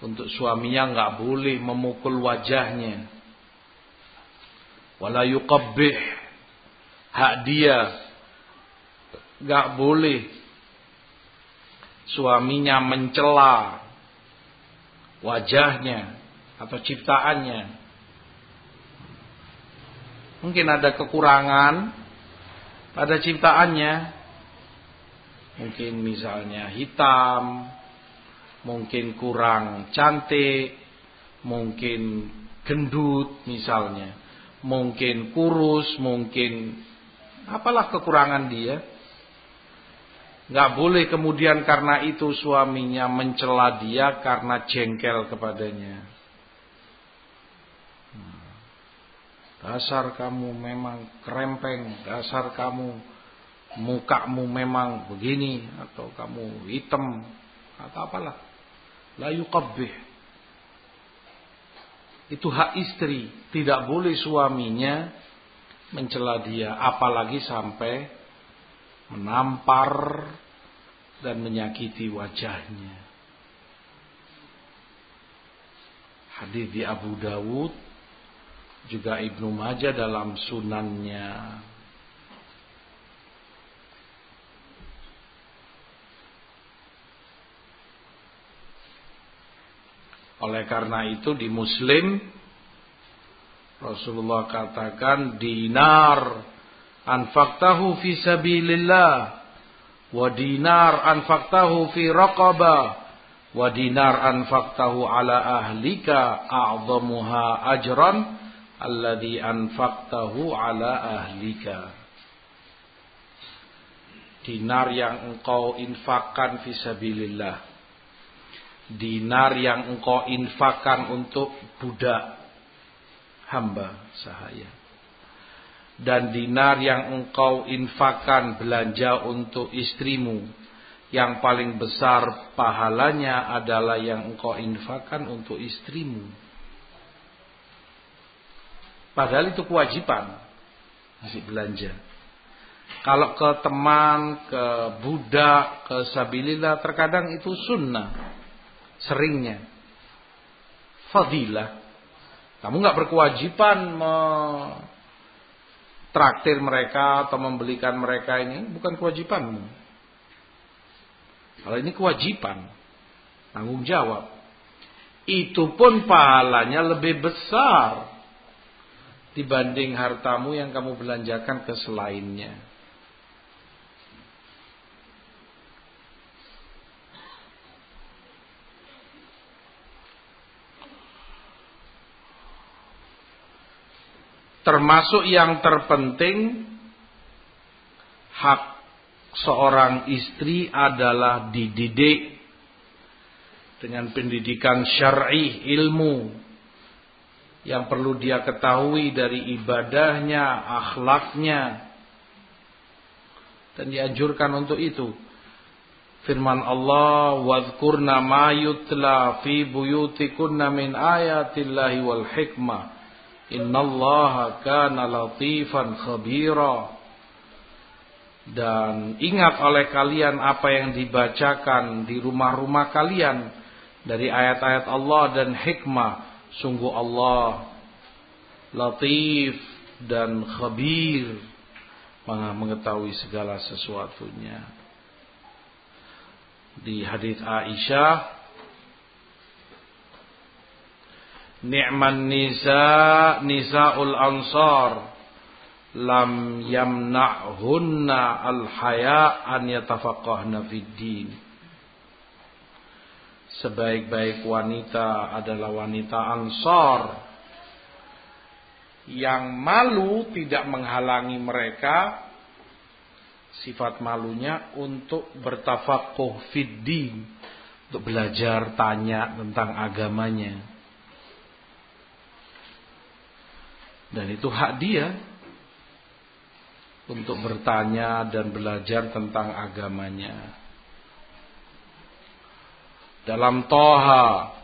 untuk suaminya nggak boleh memukul wajahnya. Wala yuqabbih. Hak dia nggak boleh suaminya mencela wajahnya atau ciptaannya. Mungkin ada kekurangan pada ciptaannya. Mungkin misalnya hitam, mungkin kurang cantik, mungkin gendut misalnya, mungkin kurus, mungkin apalah kekurangan dia. Nggak boleh kemudian karena itu suaminya mencela dia karena jengkel kepadanya. Dasar kamu memang kerempeng, dasar kamu mukamu memang begini atau kamu hitam atau apalah. La yuqabbih. Itu hak istri, tidak boleh suaminya mencela dia apalagi sampai menampar dan menyakiti wajahnya. Hadis di Abu Dawud juga Ibnu Majah dalam sunannya. Oleh karena itu di Muslim Rasulullah katakan dinar anfaqtahu fi sabilillah. Wa dinar anfaqtahu fi raqabah wa dinar anfaqtahu ala ahlika a'dhamuha ajran. Alladhi anfaqtahu ala ahlika. Dinar yang engkau infakkan fi sabilillah. Dinar yang engkau infakkan untuk budak hamba sahaya dan dinar yang engkau infakkan belanja untuk istrimu. Yang paling besar pahalanya adalah yang engkau infakkan untuk istrimu. Padahal itu kewajiban masih belanja. Kalau ke teman, ke budak, ke sabilillah terkadang itu sunnah seringnya. Fadilah. Kamu nggak berkewajiban traktir mereka atau membelikan mereka ini bukan kewajibanmu. Kalau ini kewajiban, tanggung jawab. Itu pun pahalanya lebih besar dibanding hartamu yang kamu belanjakan ke selainnya. Termasuk yang terpenting hak seorang istri adalah dididik dengan pendidikan syar'i ilmu yang perlu dia ketahui dari ibadahnya, akhlaknya dan dianjurkan untuk itu. Firman Allah, "Wadhkurna ma yutla fi buyutikunna min ayatillahi wal hikmah." Innallaha kana latifan khabira. Dan ingat oleh kalian apa yang dibacakan di rumah-rumah kalian dari ayat-ayat Allah dan hikmah. Sungguh Allah latif dan khabir mengetahui segala sesuatunya. Di hadis Aisyah ni'man nisa nisaul ansar. Lam yamna'hunna al-haya an yatafaqahna fid din. Sebaik-baik wanita adalah wanita ansar. Yang malu tidak menghalangi mereka sifat malunya untuk bertafakuh fid din. Untuk belajar tanya tentang agamanya Dan itu hak dia untuk bertanya dan belajar tentang agamanya. Dalam Toha,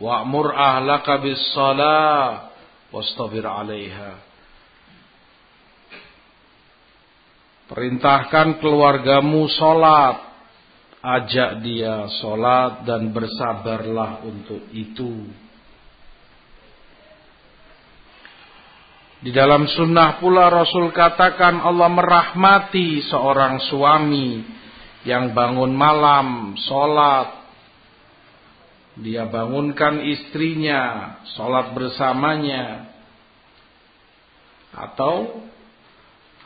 wa'mur ahlaka bis salah wastabir 'alaiha. Perintahkan keluargamu salat, ajak dia salat dan bersabarlah untuk itu. Di dalam sunnah pula Rasul katakan Allah merahmati seorang suami yang bangun malam, sholat. Dia bangunkan istrinya, sholat bersamanya. Atau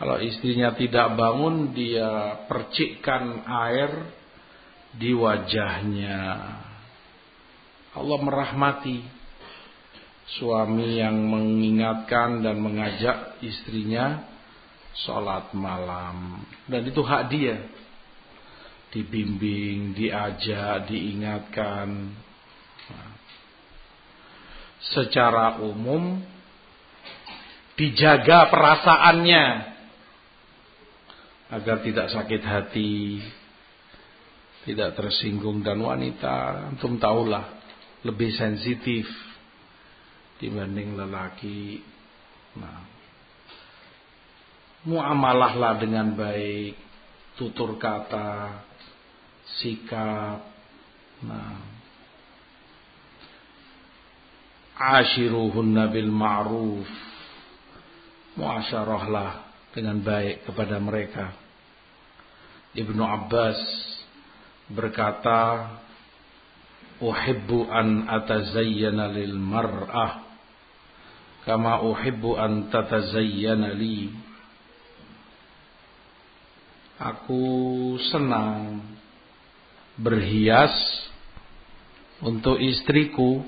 kalau istrinya tidak bangun, dia percikkan air di wajahnya. Allah merahmati suami yang mengingatkan dan mengajak istrinya sholat malam. Dan itu hak dia. Dibimbing, diajak, diingatkan. secara umum dijaga perasaannya agar tidak sakit hati, tidak tersinggung dan wanita. Antum tahulah lebih sensitif dibanding lelaki. Nah, muamalahlah dengan baik, tutur kata, sikap. Nah, ashiruhunna bil ma'ruf. Muasyarahlah dengan baik kepada mereka. Ibnu Abbas berkata, "Uhibbu an atazayyana lil mar'ah kama uhibbu an tatazayyana li." Aku senang berhias untuk istriku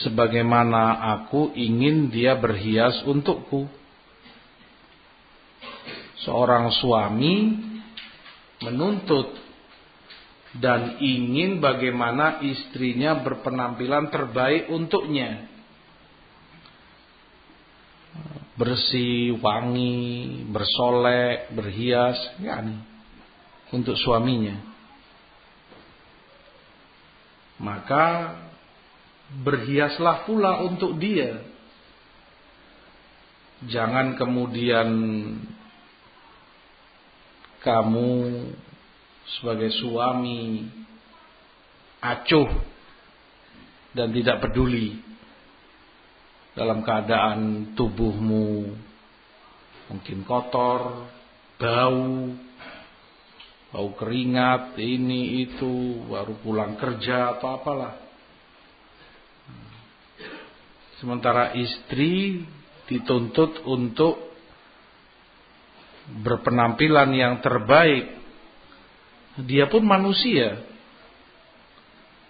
sebagaimana aku ingin dia berhias untukku. Seorang suami menuntut dan ingin bagaimana istrinya berpenampilan terbaik untuknya. Bersih, wangi, bersolek, berhias, ya untuk suaminya. Maka berhiaslah pula untuk dia. Jangan kemudian kamu sebagai suami acuh dan tidak peduli dalam keadaan tubuhmu mungkin kotor, bau, bau keringat, ini itu, baru pulang kerja atau apalah. Sementara istri dituntut untuk berpenampilan yang terbaik. Dia pun manusia.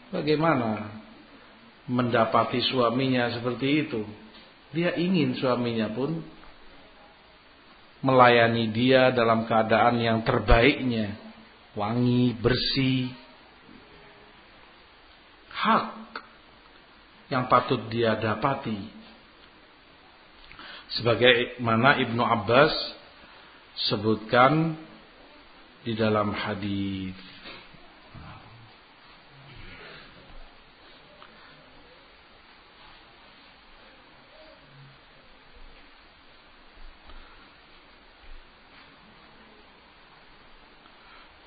Bagaimana mendapati suaminya seperti itu? Dia ingin suaminya pun melayani dia dalam keadaan yang terbaiknya. Wangi, bersih. Hak yang patut dia dapati. Sebagai mana Ibnu Abbas sebutkan di dalam hadis.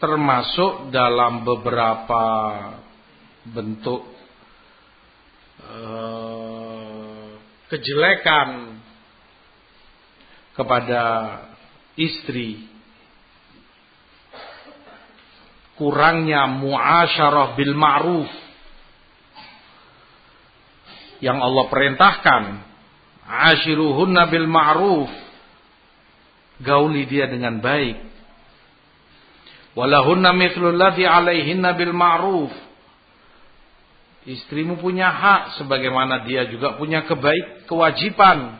Termasuk dalam beberapa bentuk Eh, kejelekan kepada istri. Kurangnya muasyarah bil ma'ruf yang Allah perintahkan. Ashiruhunna bil ma'ruf. Gauli dia dengan baik walahunna mithlul ladzi alaihinna bil ma'ruf Istrimu punya hak sebagaimana dia juga punya kebaik kewajiban.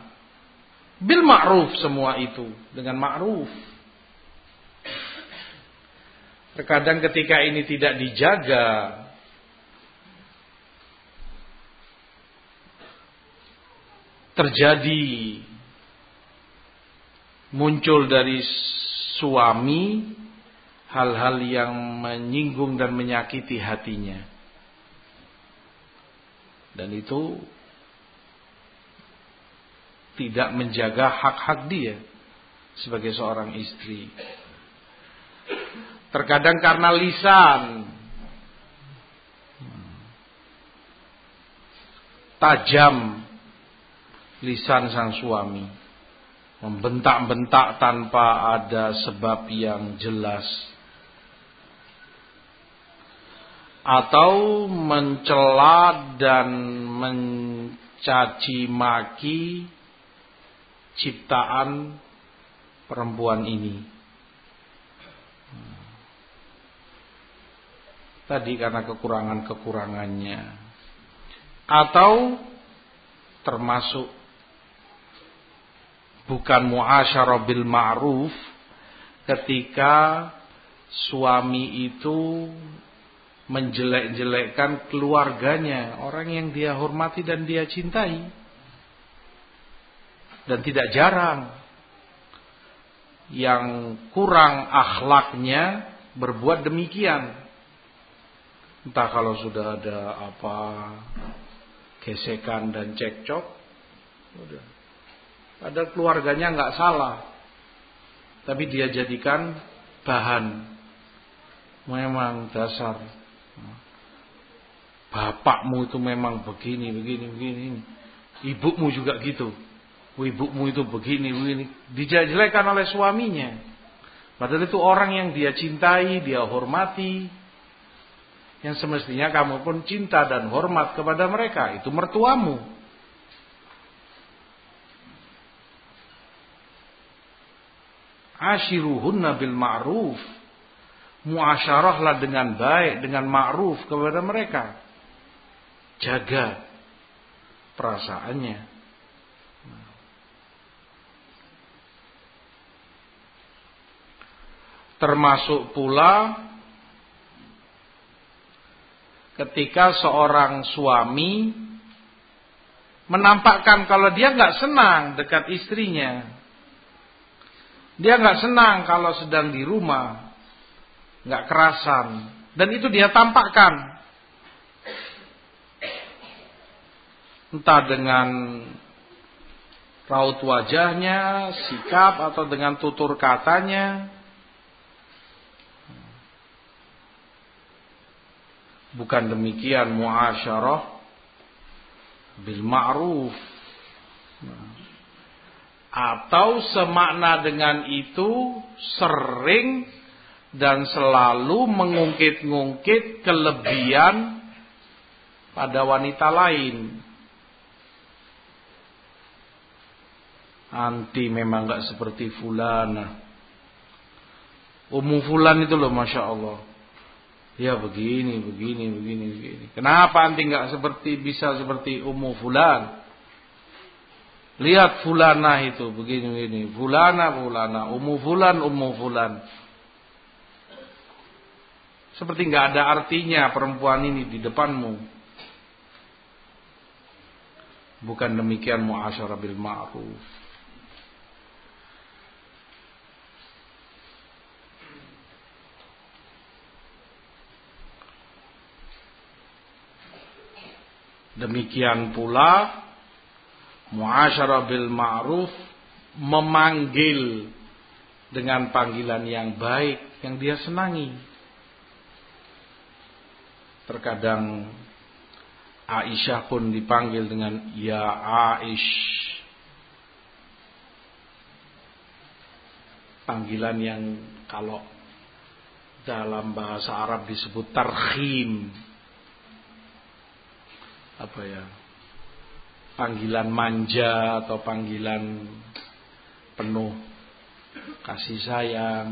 Bil ma'ruf semua itu dengan ma'ruf. Terkadang ketika ini tidak dijaga terjadi muncul dari suami hal-hal yang menyinggung dan menyakiti hatinya. Dan itu tidak menjaga hak-hak dia sebagai seorang istri. Terkadang karena lisan tajam lisan sang suami membentak-bentak tanpa ada sebab yang jelas atau mencela dan mencaci maki ciptaan perempuan ini. Tadi karena kekurangan-kekurangannya. Atau termasuk bukan muasyarah bil ma'ruf ketika suami itu menjelek-jelekkan keluarganya, orang yang dia hormati dan dia cintai. Dan tidak jarang yang kurang akhlaknya berbuat demikian. Entah kalau sudah ada apa gesekan dan cekcok. Ada keluarganya nggak salah, tapi dia jadikan bahan. Memang dasar bapakmu itu memang begini, begini, begini. Ibumu juga gitu. Ibumu itu begini, begini. Dijelekan oleh suaminya. Padahal itu orang yang dia cintai, dia hormati. Yang semestinya kamu pun cinta dan hormat kepada mereka. Itu mertuamu. Ashiruhunna bil ma'ruf. Muasyarahlah dengan baik, dengan ma'ruf kepada mereka. Jaga perasaannya. Termasuk pula ketika seorang suami menampakkan kalau dia nggak senang dekat istrinya, dia nggak senang kalau sedang di rumah, nggak kerasan, dan itu dia tampakkan, entah dengan raut wajahnya, sikap atau dengan tutur katanya. Bukan demikian muasyarah bil ma'ruf. Atau semakna dengan itu sering dan selalu mengungkit-ungkit kelebihan pada wanita lain. Anti memang gak seperti fulana. Umum fulan itu loh Masya Allah. Ya begini, begini, begini, begini. Kenapa anti nggak seperti bisa seperti Ummu Fulan? Lihat Fulana itu begini, begini. Fulana, Fulana. Ummu Fulan, Ummu Fulan. Seperti nggak ada artinya perempuan ini di depanmu. Bukan demikian muasyarah bil ma'ruf. Demikian pula muasyarah bil ma'ruf memanggil dengan panggilan yang baik yang dia senangi. Terkadang Aisyah pun dipanggil dengan ya Aish. Panggilan yang kalau dalam bahasa Arab disebut tarhim. Apa ya? Panggilan manja atau panggilan penuh kasih sayang.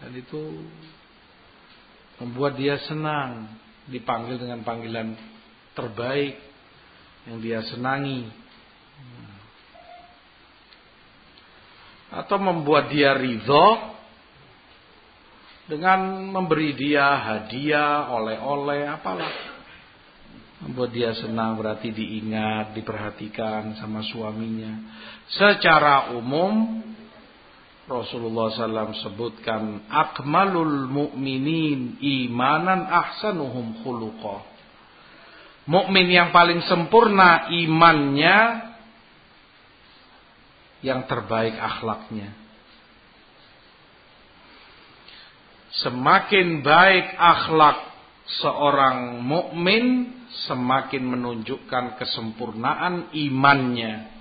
Dan itu membuat dia senang dipanggil dengan panggilan terbaik yang dia senangi atau membuat dia ridho dengan memberi dia hadiah, oleh-oleh, apalah. Membuat dia senang berarti diingat, diperhatikan sama suaminya. Secara umum Rasulullah SAW sebutkan akmalul mu'minin imanan ahsanuhum khuluqah. Mukmin yang paling sempurna imannya yang terbaik akhlaknya. Semakin baik akhlak seorang mukmin, semakin menunjukkan kesempurnaan imannya.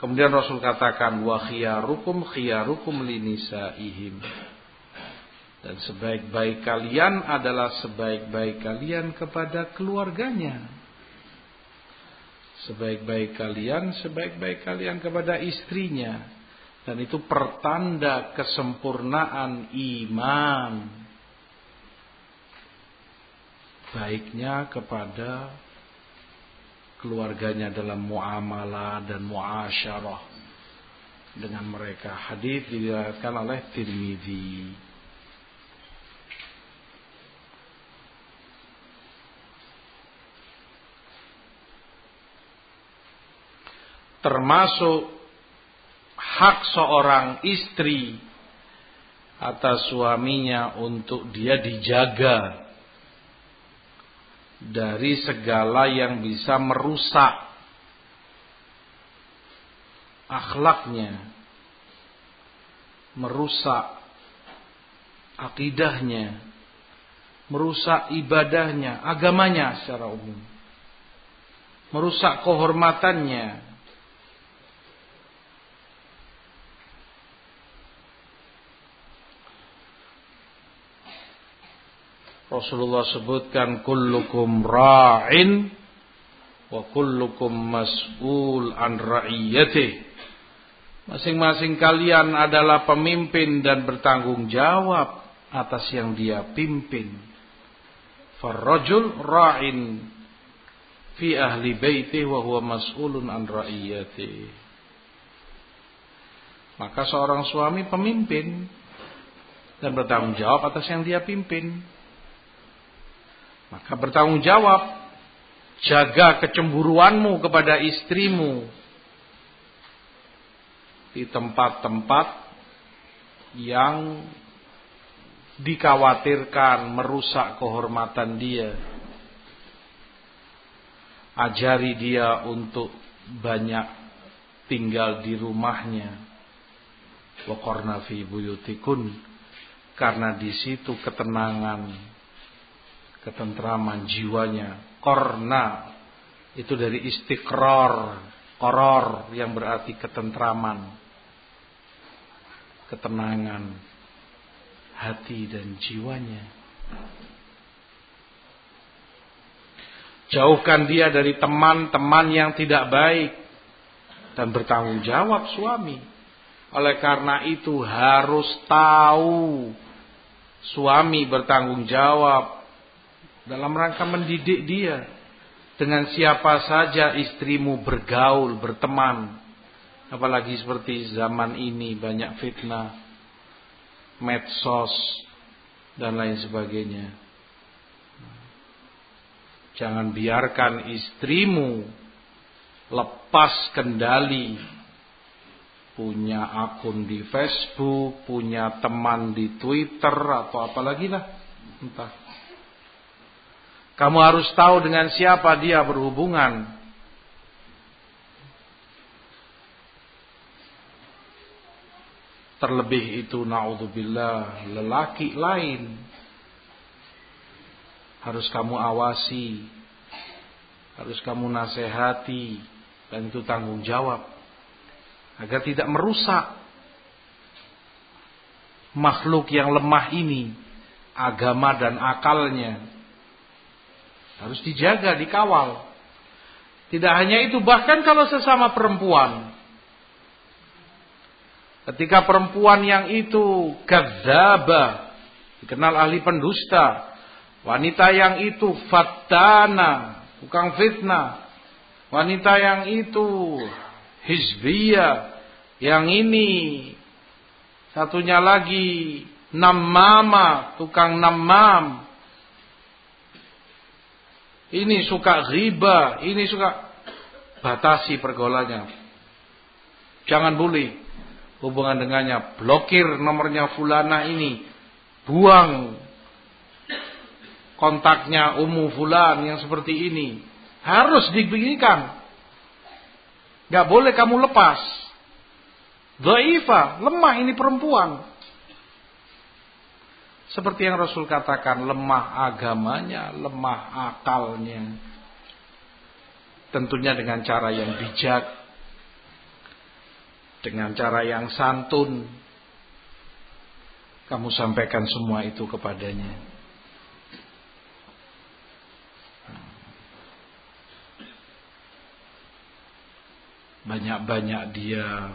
Kemudian Rasul katakan wa khiyarukum khiyarukum linisaihim. Dan sebaik-baik kalian adalah sebaik-baik kalian kepada keluarganya. Sebaik-baik kalian, sebaik-baik kalian kepada istrinya. Dan itu pertanda kesempurnaan iman. Baiknya kepada keluarganya dalam muamalah dan muasyarah. dengan mereka. Hadis diriwayatkan oleh Tirmidzi. Termasuk hak seorang istri atas suaminya untuk dia dijaga dari segala yang bisa merusak akhlaknya, merusak akidahnya, merusak ibadahnya, agamanya secara umum, merusak kehormatannya. Rasulullah sebutkan kullukum ra'in wa kullukum mas'ul an ra'iyatih Masing-masing kalian adalah pemimpin dan bertanggung jawab atas yang dia pimpin. Farrajul ra'in fi ahli baiti wa huwa mas'ulun an ra'iyati. Maka seorang suami pemimpin dan bertanggung jawab atas yang dia pimpin. Maka bertanggung jawab jaga kecemburuanmu kepada istrimu di tempat-tempat yang dikhawatirkan merusak kehormatan dia. Ajari dia untuk banyak tinggal di rumahnya. Wa fi buyutikun karena di situ ketenangan, ketentraman jiwanya. Korna itu dari istiqrar, koror yang berarti ketentraman ketenangan hati dan jiwanya. Jauhkan dia dari teman-teman yang tidak baik dan bertanggung jawab suami. Oleh karena itu harus tahu suami bertanggung jawab dalam rangka mendidik dia dengan siapa saja istrimu bergaul, berteman. Apalagi seperti zaman ini banyak fitnah, medsos, dan lain sebagainya. Jangan biarkan istrimu lepas kendali. Punya akun di Facebook, punya teman di Twitter, atau apalagi lah. Entah. Kamu harus tahu dengan siapa dia berhubungan. Terlebih itu naudzubillah lelaki lain harus kamu awasi, harus kamu nasihati dan itu tanggung jawab agar tidak merusak makhluk yang lemah ini agama dan akalnya harus dijaga, dikawal. Tidak hanya itu, bahkan kalau sesama perempuan Ketika perempuan yang itu gadzaba, dikenal ahli pendusta. Wanita yang itu fatana, tukang fitnah. Wanita yang itu hizbiyah, yang ini satunya lagi namama, tukang namam. Ini suka riba, ini suka batasi pergaulannya. Jangan bully hubungan dengannya, blokir nomornya fulana ini, buang kontaknya umu fulan yang seperti ini. Harus diberikan. Gak boleh kamu lepas. Doifa, lemah ini perempuan. Seperti yang Rasul katakan, lemah agamanya, lemah akalnya. Tentunya dengan cara yang bijak, dengan cara yang santun. Kamu sampaikan semua itu kepadanya. Banyak-banyak dia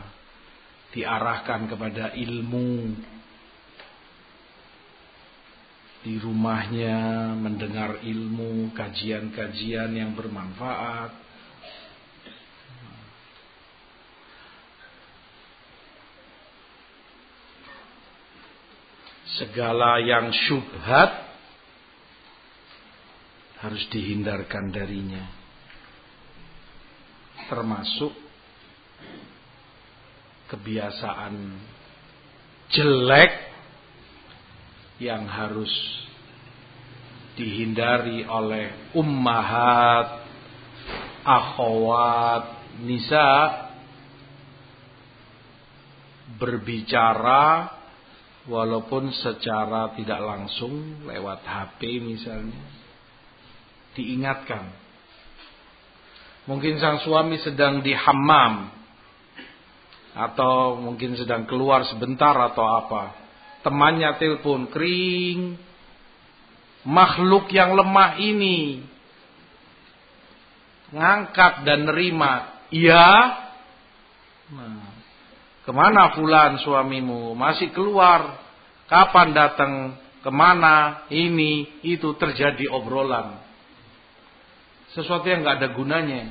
diarahkan kepada ilmu di rumahnya mendengar ilmu, kajian-kajian yang bermanfaat. Segala yang syubhat harus dihindarkan darinya. Termasuk kebiasaan jelek yang harus dihindari oleh ummahat, akhwat, nisa berbicara walaupun secara tidak langsung lewat HP misalnya diingatkan. Mungkin sang suami sedang di hammam atau mungkin sedang keluar sebentar atau apa temannya telepon kering makhluk yang lemah ini ngangkat dan nerima iya nah Ke mana fulan suamimu? Masih keluar. Kapan datang? Ke mana? Ini, itu terjadi obrolan. Sesuatu yang nggak ada gunanya.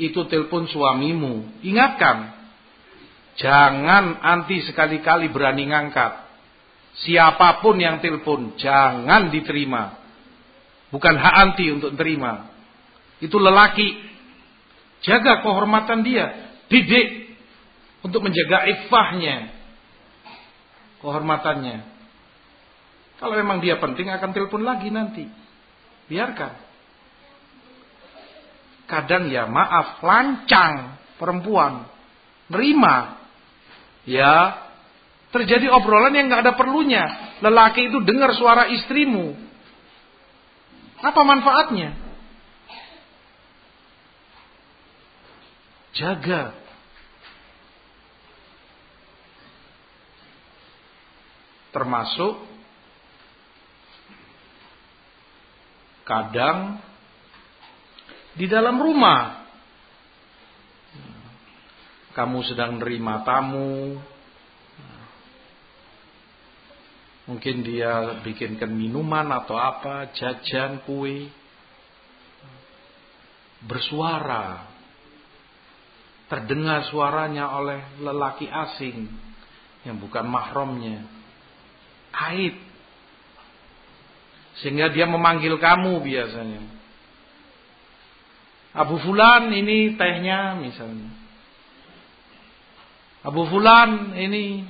Itu telepon suamimu. Ingatkan. Jangan anti sekali-kali berani ngangkat. Siapa pun yang telepon, jangan diterima. Bukan hak anti untuk terima. Itu lelaki. Jaga kehormatan dia didik untuk menjaga ifahnya, kehormatannya. Kalau memang dia penting akan telepon lagi nanti. Biarkan. Kadang ya maaf, lancang perempuan. Nerima. Ya, terjadi obrolan yang nggak ada perlunya. Lelaki itu dengar suara istrimu. Apa manfaatnya? Jaga termasuk kadang di dalam rumah kamu sedang nerima tamu mungkin dia bikinkan minuman atau apa jajan kue bersuara terdengar suaranya oleh lelaki asing yang bukan mahramnya aib. Sehingga dia memanggil kamu biasanya. Abu Fulan ini tehnya misalnya. Abu Fulan ini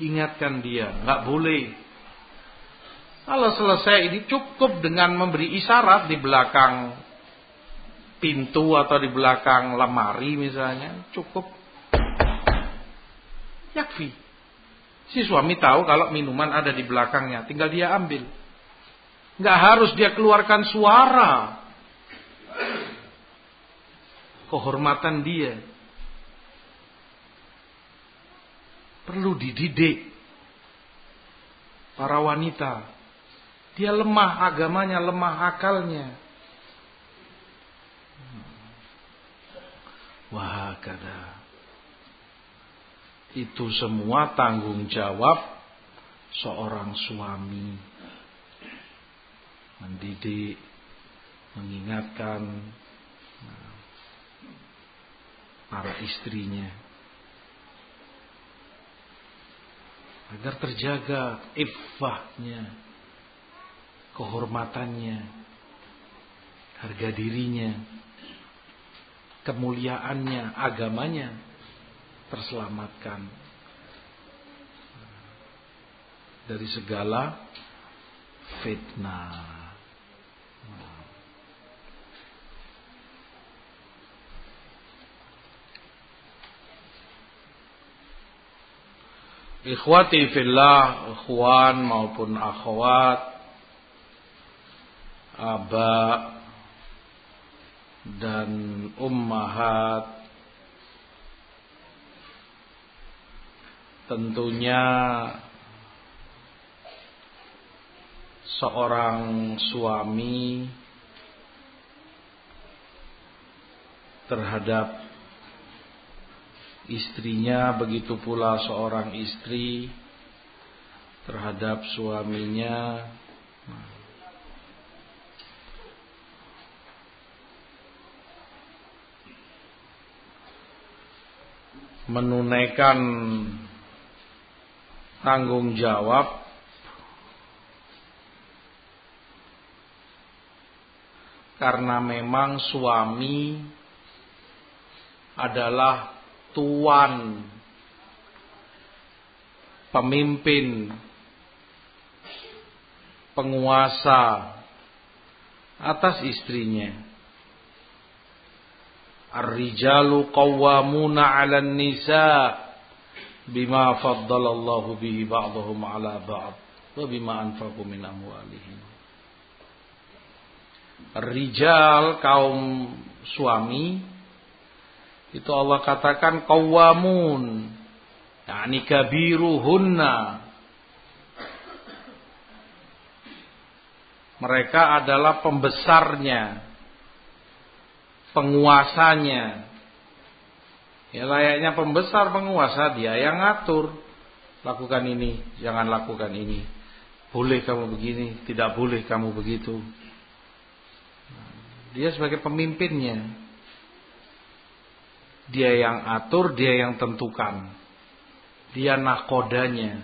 ingatkan dia, nggak boleh. Kalau selesai ini cukup dengan memberi isyarat di belakang pintu atau di belakang lemari misalnya, cukup Yakfi. Si suami tahu kalau minuman ada di belakangnya, tinggal dia ambil. Nggak harus dia keluarkan suara. Kehormatan dia. Perlu dididik. Para wanita. Dia lemah agamanya, lemah akalnya. Wah, kada itu semua tanggung jawab seorang suami mendidik mengingatkan para istrinya agar terjaga iffahnya kehormatannya harga dirinya kemuliaannya agamanya terselamatkan dari segala fitnah. Ikhwati fillah, ikhwan maupun akhwat, aba dan ummahat. Tentunya seorang suami terhadap istrinya begitu pula seorang istri terhadap suaminya. Menunaikan tanggung jawab karena memang suami adalah tuan pemimpin penguasa atas istrinya Ar-rijalu qawwamuna 'alan nisa bima faddalallahu bihi ba'dahum 'ala ba'd wa bima anfaqu min amwalihim. Rijal kaum suami itu Allah katakan qawwamun yakni kabiruhunna mereka adalah pembesarnya penguasanya. Ya layaknya pembesar penguasa dia yang ngatur. Lakukan ini, jangan lakukan ini. Boleh kamu begini, tidak boleh kamu begitu. Dia sebagai pemimpinnya. Dia yang atur, dia yang tentukan. Dia nakodanya.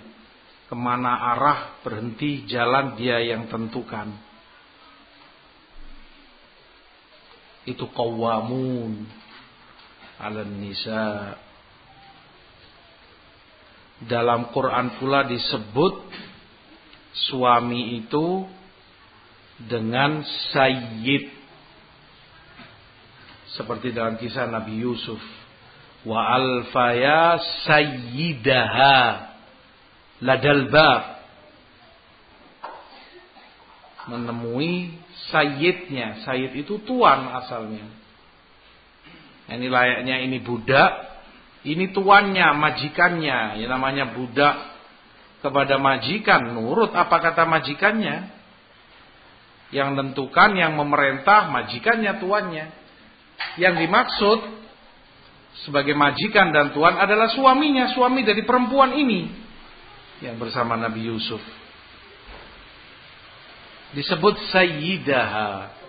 Ke mana arah berhenti jalan dia yang tentukan. itu qawamun ala nisa dalam Quran pula disebut suami itu dengan sayyid seperti dalam kisah Nabi Yusuf wa alfaya sayyidaha ladal bab menemui sayyidnya. Sayyid itu tuan asalnya. Ini layaknya ini budak, ini tuannya, majikannya. Yang namanya budak kepada majikan, nurut apa kata majikannya. Yang tentukan, yang memerintah, majikannya, tuannya. Yang dimaksud sebagai majikan dan tuan adalah suaminya, suami dari perempuan ini yang bersama Nabi Yusuf disebut sayyidaha.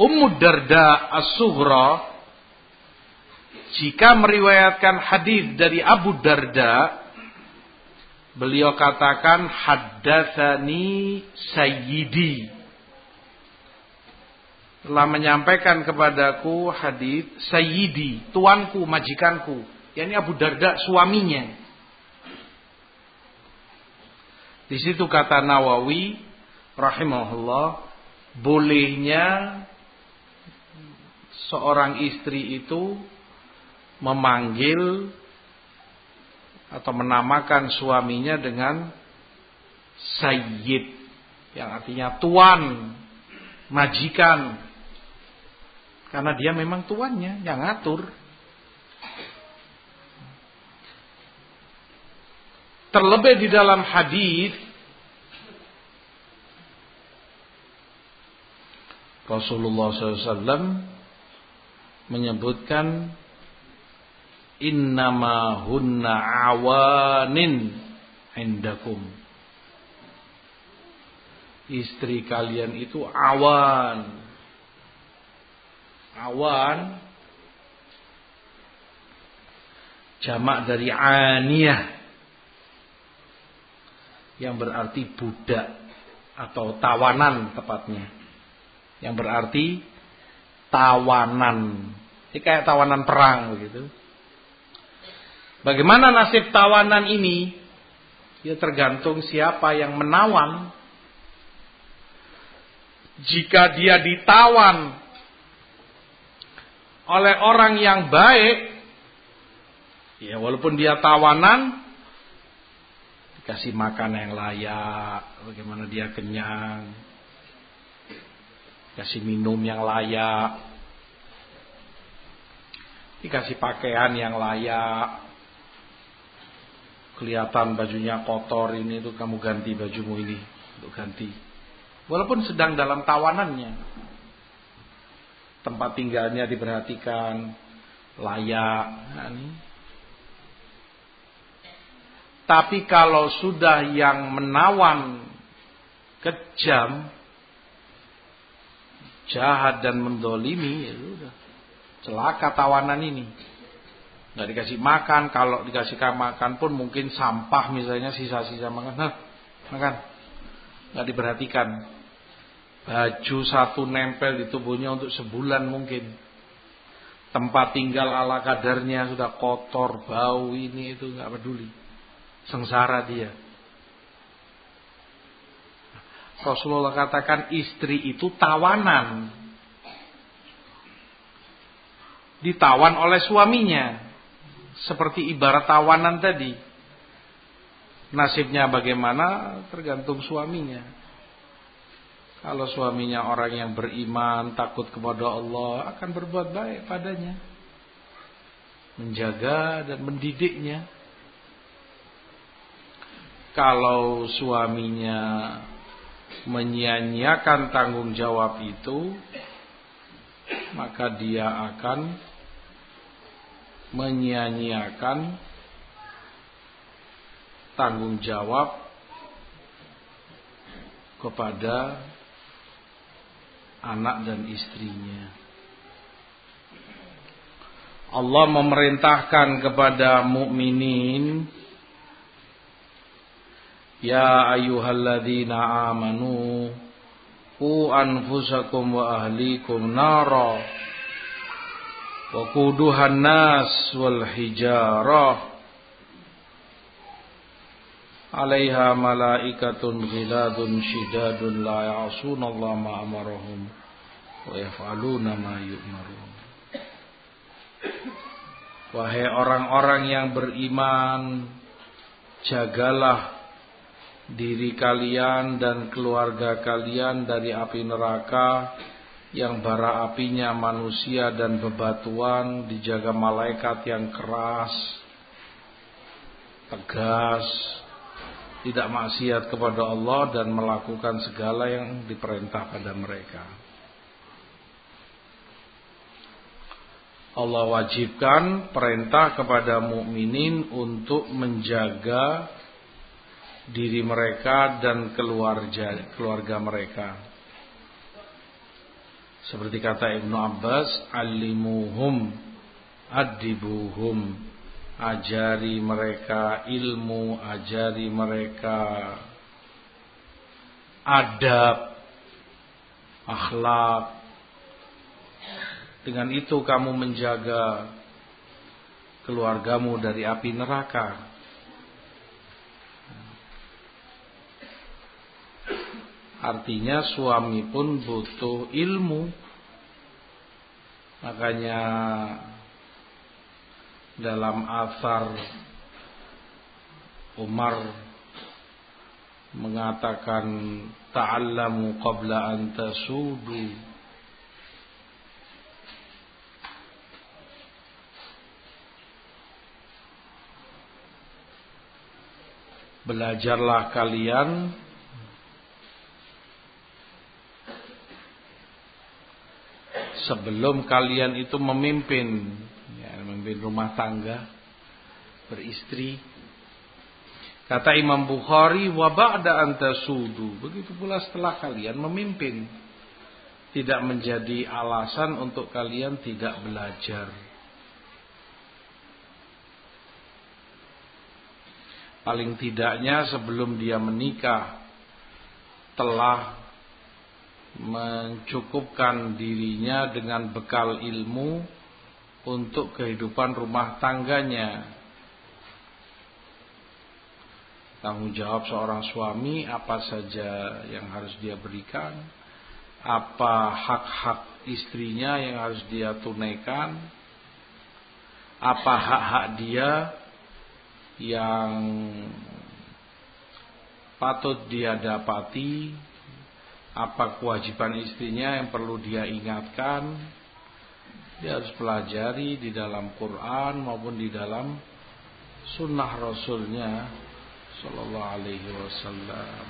Ummu Darda As-Sughra jika meriwayatkan hadis dari Abu Darda beliau katakan haddatsani sayyidi telah menyampaikan kepadaku hadis sayyidi tuanku majikanku yakni Abu Darda suaminya di situ kata Nawawi rahimahullah bolehnya seorang istri itu memanggil atau menamakan suaminya dengan sayyid yang artinya tuan, majikan. Karena dia memang tuannya yang ngatur. Terlebih di dalam hadis Rasulullah SAW menyebutkan innama hunna awanin indakum istri kalian itu awan awan jamak dari aniyah yang berarti budak atau tawanan tepatnya yang berarti tawanan. Ini kayak tawanan perang begitu. Bagaimana nasib tawanan ini? Ya tergantung siapa yang menawan. Jika dia ditawan oleh orang yang baik, ya walaupun dia tawanan, dikasih makan yang layak, bagaimana dia kenyang, Kasih minum yang layak. Dikasih pakaian yang layak. Kelihatan bajunya kotor ini tuh kamu ganti bajumu ini. Untuk ganti. Walaupun sedang dalam tawanannya. Tempat tinggalnya diperhatikan. Layak. Ini. Tapi kalau sudah yang menawan kejam jahat dan mendolimi ya sudah celaka tawanan ini nggak dikasih makan kalau dikasih makan pun mungkin sampah misalnya sisa-sisa makan nah, makan nggak diperhatikan baju satu nempel di tubuhnya untuk sebulan mungkin. Tempat tinggal ala kadarnya sudah kotor bau ini itu nggak peduli. Sengsara dia. Rasulullah katakan istri itu tawanan. Ditawan oleh suaminya. Seperti ibarat tawanan tadi. Nasibnya bagaimana tergantung suaminya. Kalau suaminya orang yang beriman, takut kepada Allah, akan berbuat baik padanya. Menjaga dan mendidiknya. Kalau suaminya menyia-nyiakan tanggung jawab itu, maka dia akan menyia-nyiakan tanggung jawab kepada anak dan istrinya. Allah memerintahkan kepada mukminin Ya ayyuhalladzina amanu qu anfusakum wa ahlikum nara wa quduhan nas wal hijarah عليها ملائكة غلاد شداد لا يعصون الله ما أمرهم ويفعلون ما يؤمرون Wahai orang-orang yang beriman Jagalah diri kalian dan keluarga kalian dari api neraka yang bara apinya manusia dan bebatuan dijaga malaikat yang keras, tegas, tidak maksiat kepada Allah dan melakukan segala yang diperintah pada mereka. Allah wajibkan perintah kepada mukminin untuk menjaga diri mereka dan keluarga keluarga mereka. Seperti kata Ibnu Abbas, alimuhum adibuhum. Ajari mereka ilmu, ajari mereka adab, akhlak. Dengan itu kamu menjaga keluargamu dari api neraka. Artinya suami pun butuh ilmu. Makanya dalam asar Umar mengatakan ta'allamu qabla an tasudu. Belajarlah kalian sebelum kalian itu memimpin ya, memimpin rumah tangga beristri. Kata Imam Bukhari wa ba'da antasudu begitu pula setelah kalian memimpin. Tidak menjadi alasan untuk kalian tidak belajar. Paling tidaknya sebelum dia menikah telah mencukupkan dirinya dengan bekal ilmu untuk kehidupan rumah tangganya. Tanggung jawab seorang suami apa saja yang harus dia berikan, apa hak-hak istrinya yang harus dia tunaikan, apa hak-hak dia yang patut dia dapati? Apa kewajiban istrinya yang perlu dia ingatkan dia harus pelajari di dalam Quran maupun di dalam sunnah Rasulnya Sallallahu Alaihi Wasallam.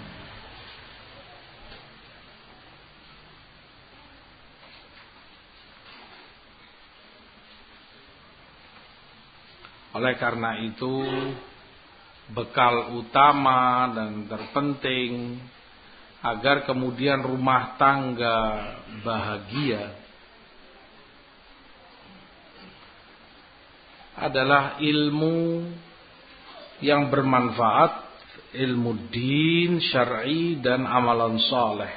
Oleh karena itu bekal utama dan terpenting agar kemudian rumah tangga bahagia adalah ilmu yang bermanfaat, ilmu din, syar'i dan amalan saleh.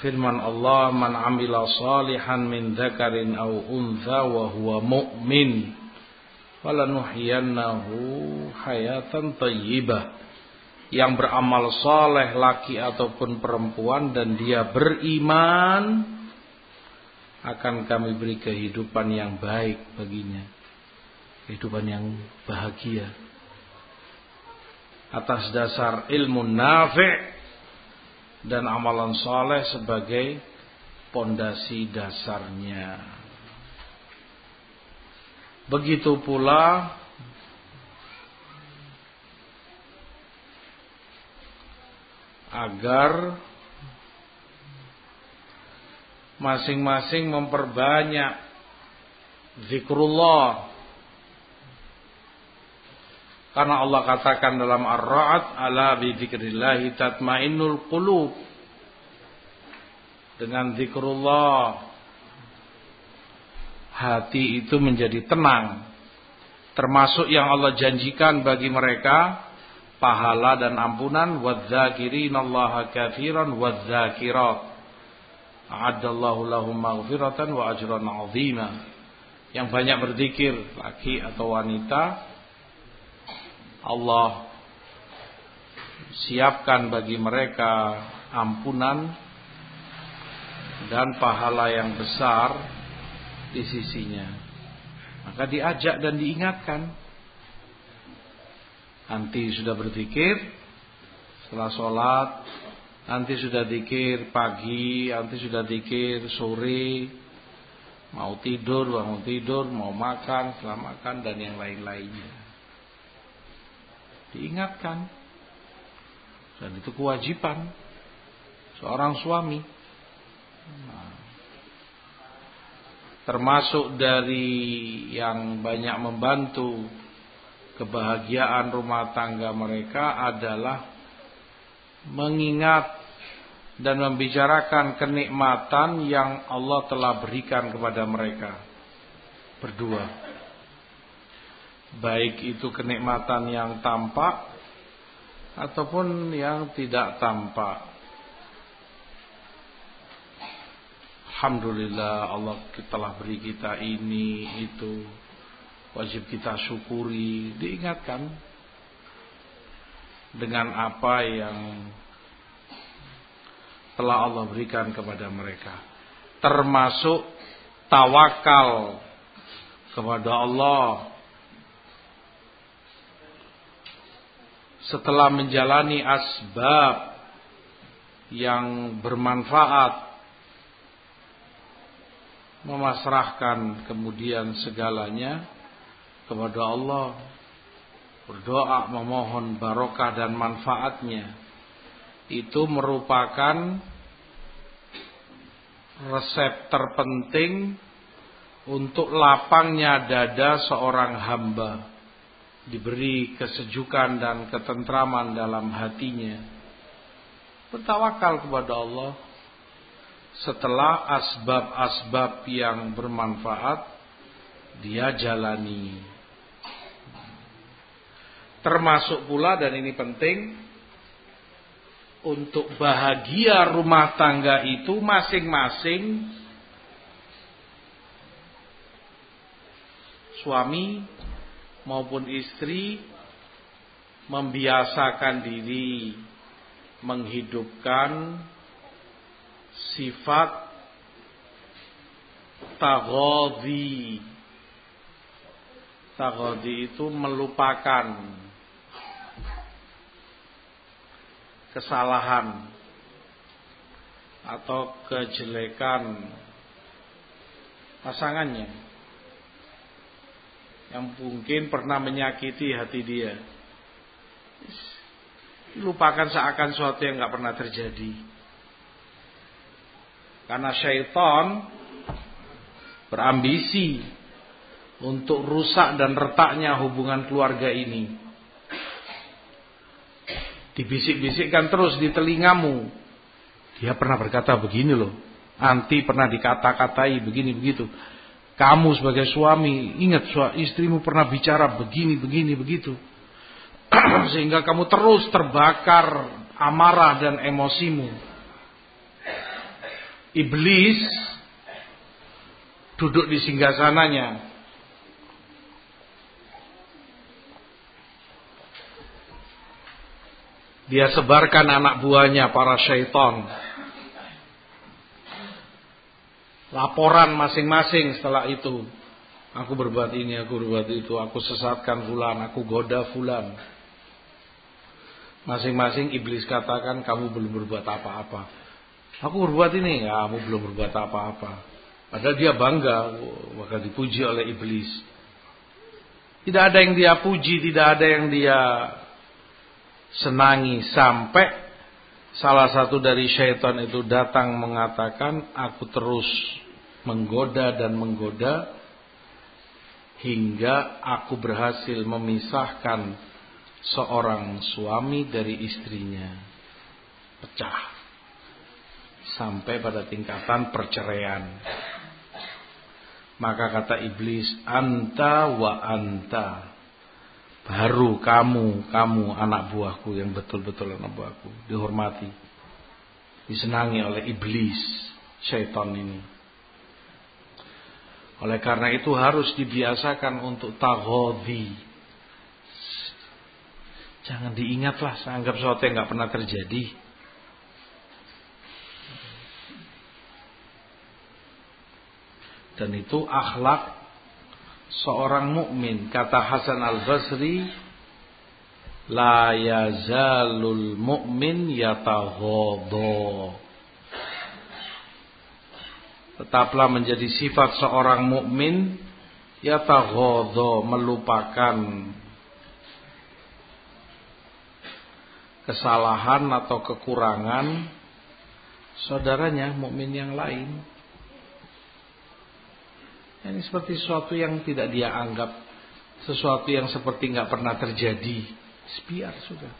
Firman Allah, "Man 'amila salihan min dzakarin aw untha wa huwa mu'min, falanuhyiyannahu hayatan thayyibah." Yang beramal saleh laki ataupun perempuan dan dia beriman akan kami beri kehidupan yang baik baginya kehidupan yang bahagia atas dasar ilmu nafi' dan amalan soleh sebagai pondasi dasarnya. Begitu pula agar masing-masing memperbanyak zikrullah karena Allah katakan dalam Ar-Ra'd, "Ala bi dzikrillah tatmainnul qulub." Dengan zikrullah hati itu menjadi tenang. Termasuk yang Allah janjikan bagi mereka pahala dan ampunan wadzakirinallaha katsiran wadzakirat. A'addallahu lahum maghfiratan wa ajran 'azima. Yang banyak berzikir laki atau wanita Allah siapkan bagi mereka ampunan dan pahala yang besar di sisinya. Maka diajak dan diingatkan. Nanti sudah berzikir setelah sholat, nanti sudah dikir pagi, nanti sudah dikir sore, mau tidur, bangun tidur, mau makan, setelah makan dan yang lain-lainnya diingatkan. Dan itu kewajiban seorang suami. Nah, termasuk dari yang banyak membantu kebahagiaan rumah tangga mereka adalah mengingat dan membicarakan kenikmatan yang Allah telah berikan kepada mereka berdua baik itu kenikmatan yang tampak ataupun yang tidak tampak. Alhamdulillah Allah telah beri kita ini itu wajib kita syukuri. Diingatkan dengan apa yang telah Allah berikan kepada mereka. Termasuk tawakal kepada Allah setelah menjalani asbab yang bermanfaat memasrahkan kemudian segalanya kepada Allah berdoa memohon barokah dan manfaatnya itu merupakan resep terpenting untuk lapangnya dada seorang hamba diberi kesejukan dan ketentraman dalam hatinya. Bertawakal kepada Allah setelah asbab-asbab yang bermanfaat dia jalani. Termasuk pula dan ini penting untuk bahagia rumah tangga itu masing-masing suami maupun istri membiasakan diri menghidupkan sifat taghadi. Taghadi itu melupakan kesalahan atau kejelekan pasangannya yang mungkin pernah menyakiti hati dia. Lupakan seakan suatu yang nggak pernah terjadi. Karena syaitan berambisi untuk rusak dan retaknya hubungan keluarga ini. Dibisik-bisikkan terus di telingamu. Dia pernah berkata begini loh. Anti pernah dikata-katai begini begitu. Kamu sebagai suami, ingat istrimu pernah bicara begini, begini, begitu. Sehingga kamu terus terbakar amarah dan emosimu. Iblis duduk di singgasananya. Dia sebarkan anak buahnya para syaitan laporan masing-masing setelah itu. Aku berbuat ini, aku berbuat itu, aku sesatkan fulan, aku goda fulan. Masing-masing iblis katakan kamu belum berbuat apa-apa. Aku berbuat ini, ya, kamu belum berbuat apa-apa. Padahal dia bangga, maka dipuji oleh iblis. Tidak ada yang dia puji, tidak ada yang dia senangi sampai salah satu dari syaitan itu datang mengatakan aku terus menggoda dan menggoda hingga aku berhasil memisahkan seorang suami dari istrinya. Pecah. Sampai pada tingkatan perceraian. Maka kata iblis anta wa anta. Baru kamu kamu anak buahku yang betul-betul anak buahku. Dihormati. Disenangi oleh iblis syaitan ini oleh karena itu harus dibiasakan untuk taghodi. Jangan diingatlah, anggap sesuatu yang nggak pernah terjadi. Dan itu akhlak seorang mukmin. Kata Hasan Al Basri, la yazalul mu'min yataghodho tetaplah menjadi sifat seorang mukmin yataghodho melupakan kesalahan atau kekurangan saudaranya mukmin yang lain. Ini seperti sesuatu yang tidak dia anggap sesuatu yang seperti nggak pernah terjadi. Biar sudah.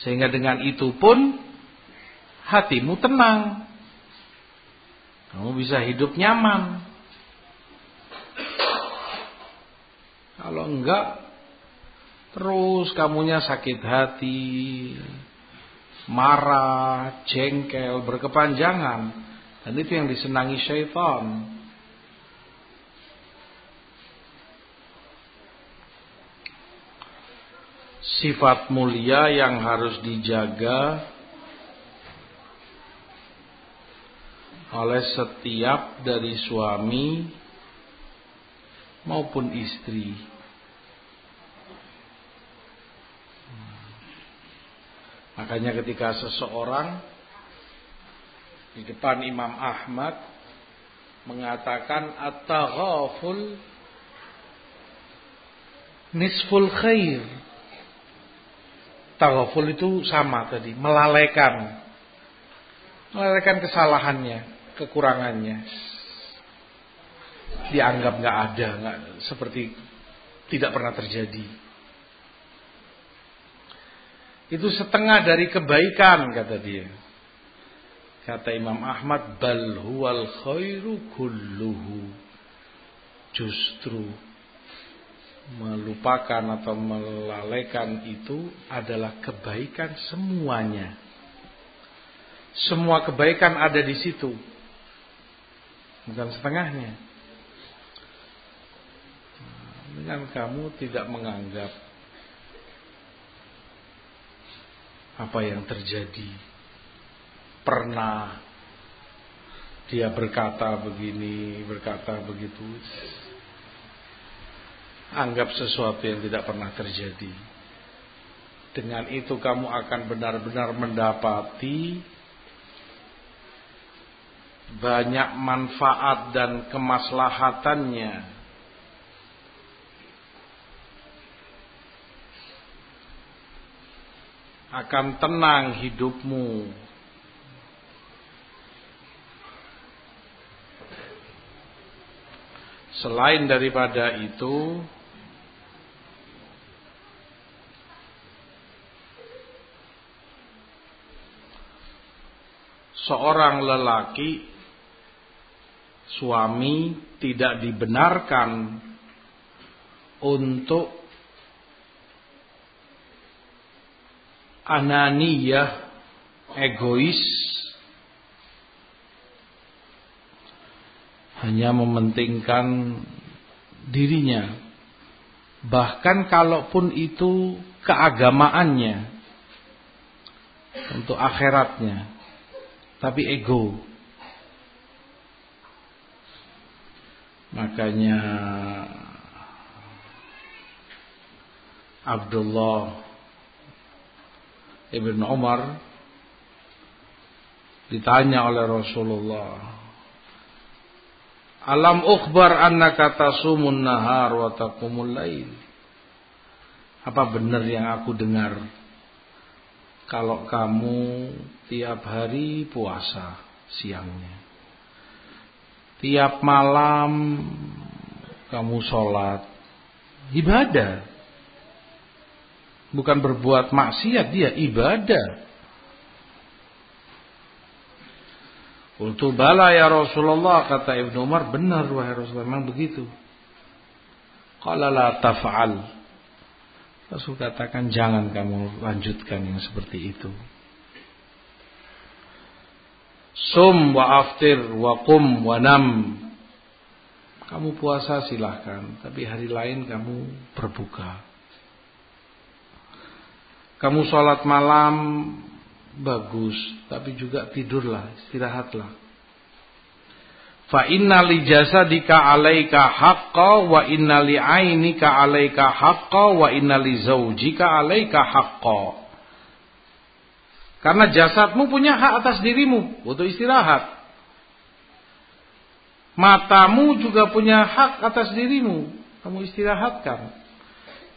Sehingga dengan itu pun hatimu tenang. Kamu bisa hidup nyaman. Kalau enggak, terus kamunya sakit hati, marah, jengkel, berkepanjangan. Dan itu yang disenangi syaitan. Sifat mulia yang harus dijaga oleh setiap dari suami maupun istri. Makanya ketika seseorang di depan Imam Ahmad mengatakan at-taghaful nisful khair. Taghaful itu sama tadi, melalaikan. Melalaikan kesalahannya kekurangannya dianggap nggak ada, nggak seperti tidak pernah terjadi. Itu setengah dari kebaikan kata dia. Kata Imam Ahmad bal huwal khairu kulluhu. Justru melupakan atau melalaikan itu adalah kebaikan semuanya. Semua kebaikan ada di situ bukan setengahnya. Dengan kamu tidak menganggap apa yang terjadi. Pernah dia berkata begini, berkata begitu. Anggap sesuatu yang tidak pernah terjadi. Dengan itu kamu akan benar-benar mendapati banyak manfaat dan kemaslahatannya. Akan tenang hidupmu. Selain daripada itu, seorang lelaki suami tidak dibenarkan untuk ananiyah egois hanya mementingkan dirinya. Bahkan kalaupun itu keagamaannya untuk akhiratnya tapi ego makanya Abdullah Ibn Umar ditanya oleh Rasulullah Alam ukhbar annaka tasumun nahar wa taqumul lail? Apa benar yang aku dengar? Kalau kamu tiap hari puasa siangnya tiap malam kamu sholat ibadah bukan berbuat maksiat dia ibadah. Untuk bala ya Rasulullah kata Ibnu Umar benar wahai Rasulullah memang begitu. Qala la taf'al. Rasul katakan jangan kamu lanjutkan yang seperti itu. Sum wa aftir wa kum wa nam. Kamu puasa silahkan, tapi hari lain kamu berbuka. Kamu sholat malam bagus, tapi juga tidurlah, istirahatlah. Fa inna li jasadika 'alaika haqqa wa inna li 'ainika 'alaika haqqa wa inna li zaujika 'alaika haqqa. Karena jasadmu punya hak atas dirimu untuk istirahat. Matamu juga punya hak atas dirimu, kamu istirahatkan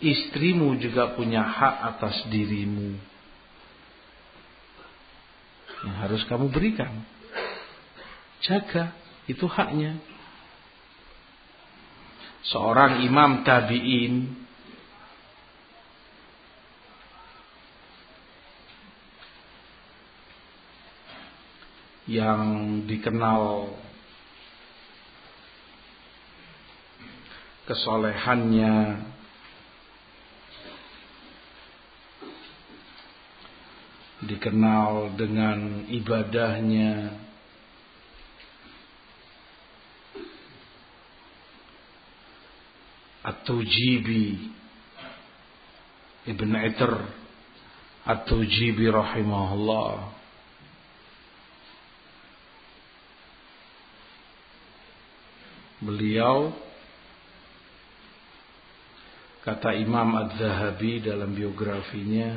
istrimu juga punya hak atas dirimu yang harus kamu berikan. Jaga, itu haknya. Seorang imam tabi'in yang dikenal kesolehannya. Dikenal dengan ibadahnya. At-Tujibi Ibn Itr At-Tujibi rahimahullah Beliau kata Imam Az-Zahabi dalam biografinya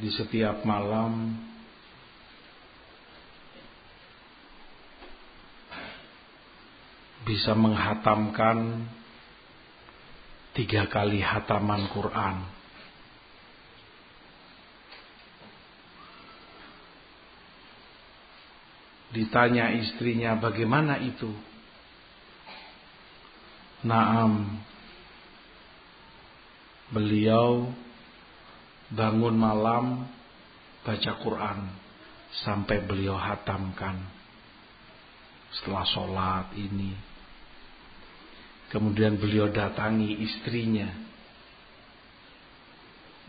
di setiap malam bisa menghatamkan tiga kali hataman Quran. Ditanya istrinya bagaimana itu? Naam. Beliau bangun malam baca Quran sampai beliau hatamkan setelah sholat ini kemudian beliau datangi istrinya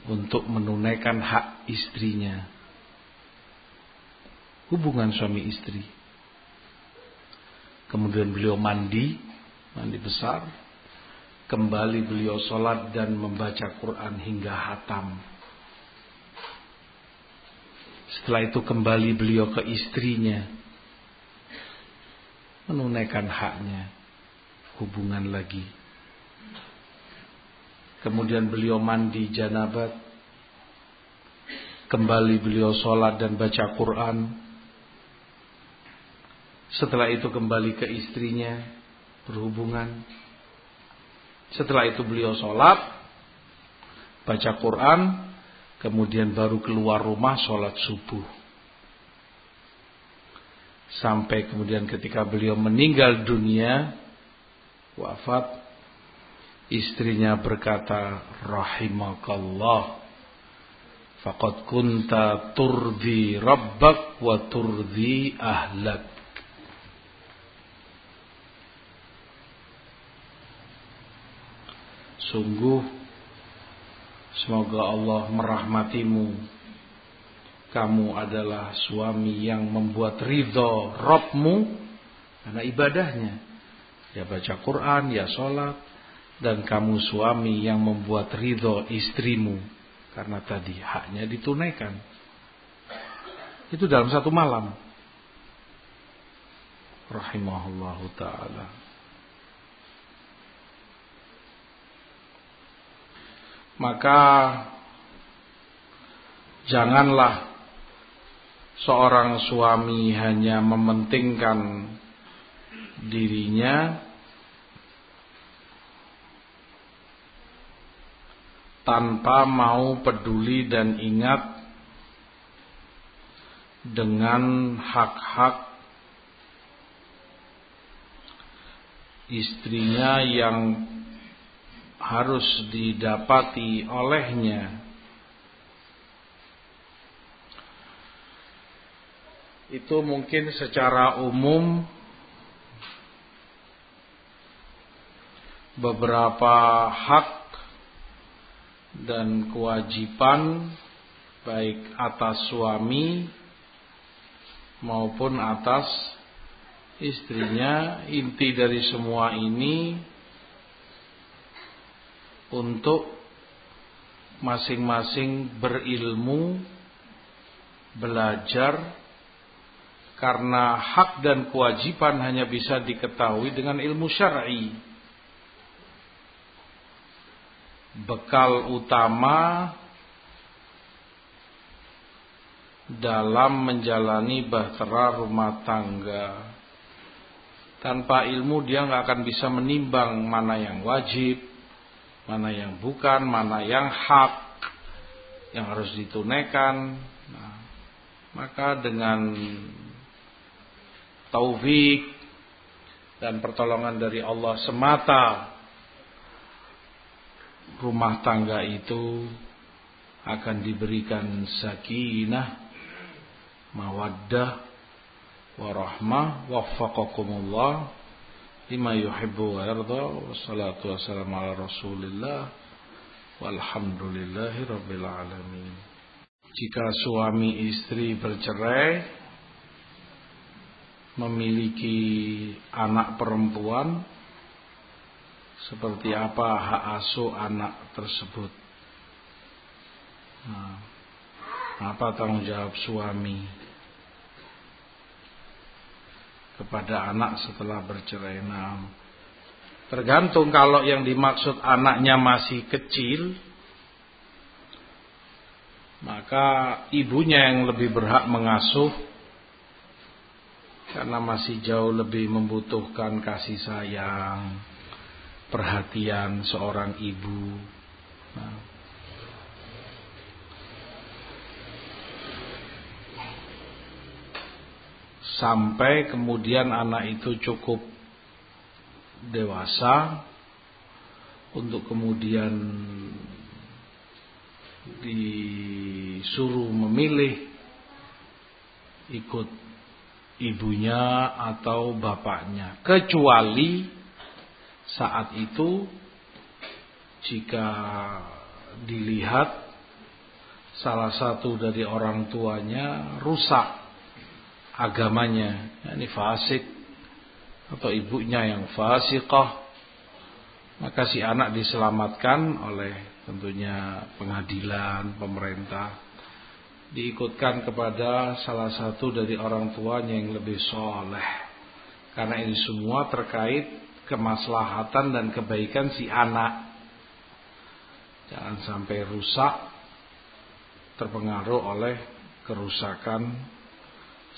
untuk menunaikan hak istrinya hubungan suami istri kemudian beliau mandi mandi besar kembali beliau sholat dan membaca Quran hingga hatam setelah itu kembali beliau ke istrinya. Menunaikan haknya. Hubungan lagi. Kemudian beliau mandi janabat. Kembali beliau sholat dan baca Quran. Setelah itu kembali ke istrinya. Berhubungan. Setelah itu beliau sholat. Baca Quran Kemudian baru keluar rumah sholat subuh. Sampai kemudian ketika beliau meninggal dunia, wafat, istrinya berkata, Rahimakallah, faqad kunta turdi rabbak wa turdi ahlak sungguh semoga Allah merahmatimu kamu adalah suami yang membuat ridho Robmu karena ibadahnya ya baca Quran ya sholat dan kamu suami yang membuat ridho istrimu karena tadi haknya ditunaikan. Itu dalam satu malam. Rahimahullahu taala. Maka janganlah seorang suami hanya mementingkan dirinya tanpa mau peduli dan ingat dengan hak-hak istrinya yang harus didapati olehnya. Itu mungkin secara umum beberapa hak dan kewajiban baik atas suami maupun atas istrinya. Inti dari semua ini untuk masing-masing berilmu belajar karena hak dan kewajiban hanya bisa diketahui dengan ilmu syar'i. bekal utama dalam menjalani bahtera rumah tangga. Tanpa ilmu dia nggak akan bisa menimbang mana yang wajib, mana yang bukan, mana yang hak, yang harus ditunaikan. Nah, maka dengan taufik dan pertolongan dari Allah semata rumah tangga itu akan diberikan sakinah, mawaddah, warahmah, waffaqakumullah lima yuhibbu wa yarda wassalatu wassalamu ala rasulillah walhamdulillahi rabbil alamin jika suami istri bercerai memiliki anak perempuan seperti apa hak asuh anak tersebut. Nah, apa tanggung jawab suami kepada anak setelah bercerai? Nah, tergantung kalau yang dimaksud anaknya masih kecil, maka ibunya yang lebih berhak mengasuh karena masih jauh lebih membutuhkan kasih sayang perhatian seorang ibu. Nah. Sampai kemudian anak itu cukup dewasa untuk kemudian disuruh memilih ikut ibunya atau bapaknya. Kecuali saat itu jika dilihat salah satu dari orang tuanya rusak agamanya, yakni fasik atau ibunya yang fasiqah, maka si anak diselamatkan oleh tentunya pengadilan, pemerintah diikutkan kepada salah satu dari orang tuanya yang lebih soleh karena ini semua terkait kemaslahatan dan kebaikan si anak. Jangan sampai rusak terpengaruh oleh kerusakan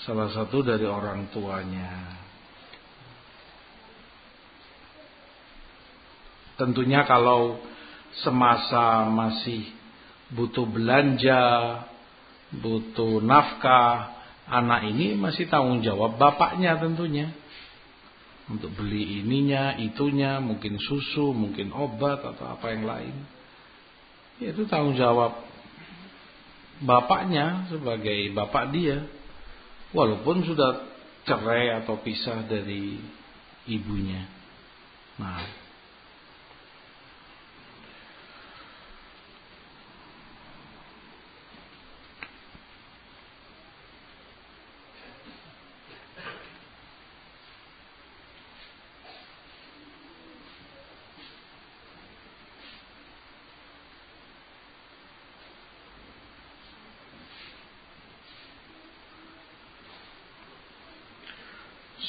salah satu dari orang tuanya. Tentunya kalau semasa masih butuh belanja, butuh nafkah, anak ini masih tanggung jawab bapaknya tentunya untuk beli ininya, itunya, mungkin susu, mungkin obat atau apa yang lain. Itu tanggung jawab bapaknya sebagai bapak dia walaupun sudah cerai atau pisah dari ibunya. Nah,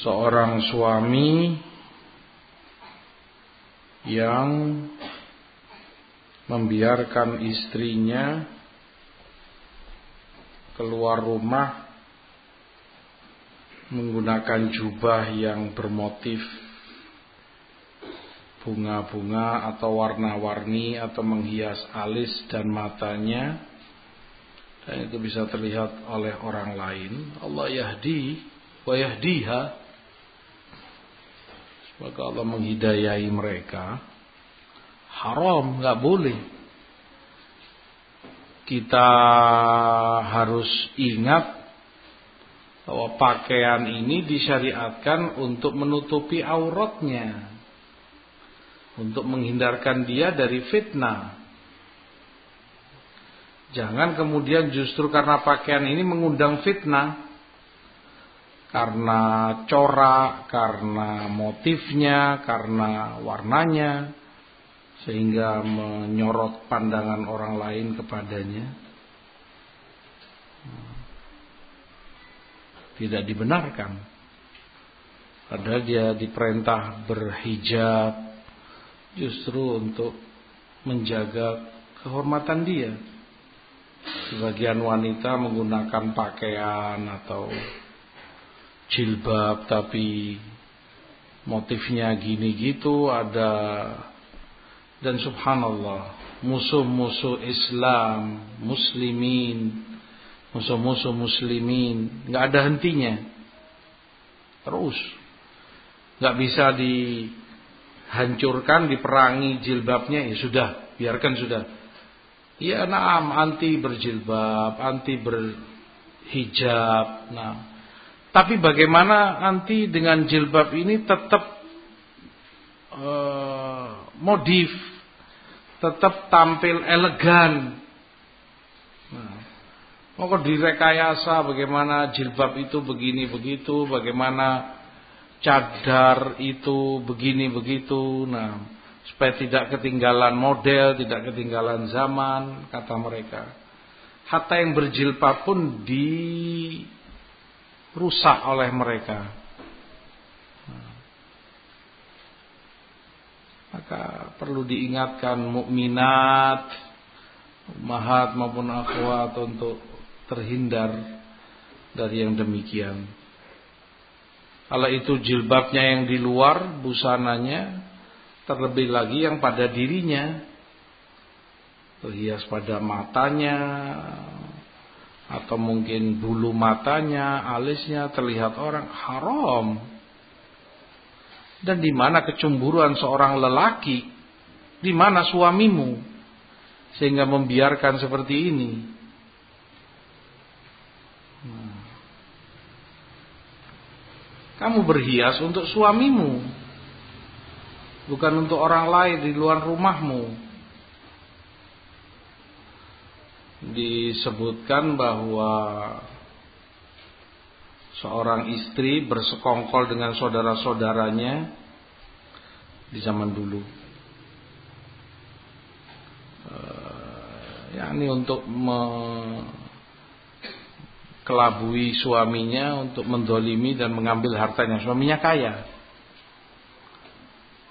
seorang suami yang membiarkan istrinya keluar rumah menggunakan jubah yang bermotif bunga-bunga atau warna-warni atau menghias alis dan matanya. Dan itu bisa terlihat oleh orang lain. Allah yahdi wa yahdiha maka Allah menghidayai mereka. Haram, nggak boleh. Kita harus ingat bahwa pakaian ini disyariatkan untuk menutupi auratnya. Untuk menghindarkan dia dari fitnah. Jangan kemudian justru karena pakaian ini mengundang fitnah karena corak, karena motifnya, karena warnanya, sehingga menyorot pandangan orang lain kepadanya. Tidak dibenarkan. Padahal dia diperintah berhijab justru untuk menjaga kehormatan dia. Sebagian wanita menggunakan pakaian atau jilbab tapi motifnya gini gitu ada dan subhanallah musuh-musuh Islam muslimin musuh-musuh muslimin nggak ada hentinya. Terus nggak bisa dihancurkan diperangi jilbabnya ya sudah biarkan sudah. Ya naam anti berjilbab anti berhijab nah tapi bagaimana nanti dengan jilbab ini tetap uh, modif, tetap tampil elegan. Nah, mau direkayasa bagaimana jilbab itu begini begitu, bagaimana cadar itu begini begitu. Nah, supaya tidak ketinggalan model, tidak ketinggalan zaman, kata mereka. Hatta yang berjilbab pun di rusak oleh mereka. Maka perlu diingatkan mukminat, mahat maupun akhwat untuk terhindar dari yang demikian. Kalau itu jilbabnya yang di luar, busananya, terlebih lagi yang pada dirinya, terhias pada matanya, atau mungkin bulu matanya, alisnya terlihat orang haram. Dan di mana kecemburuan seorang lelaki? Di mana suamimu sehingga membiarkan seperti ini? Hmm. Kamu berhias untuk suamimu, bukan untuk orang lain di luar rumahmu. Disebutkan bahwa seorang istri bersekongkol dengan saudara-saudaranya di zaman dulu. Uh, yakni untuk kelabui suaminya untuk mendolimi dan mengambil hartanya. Suaminya kaya.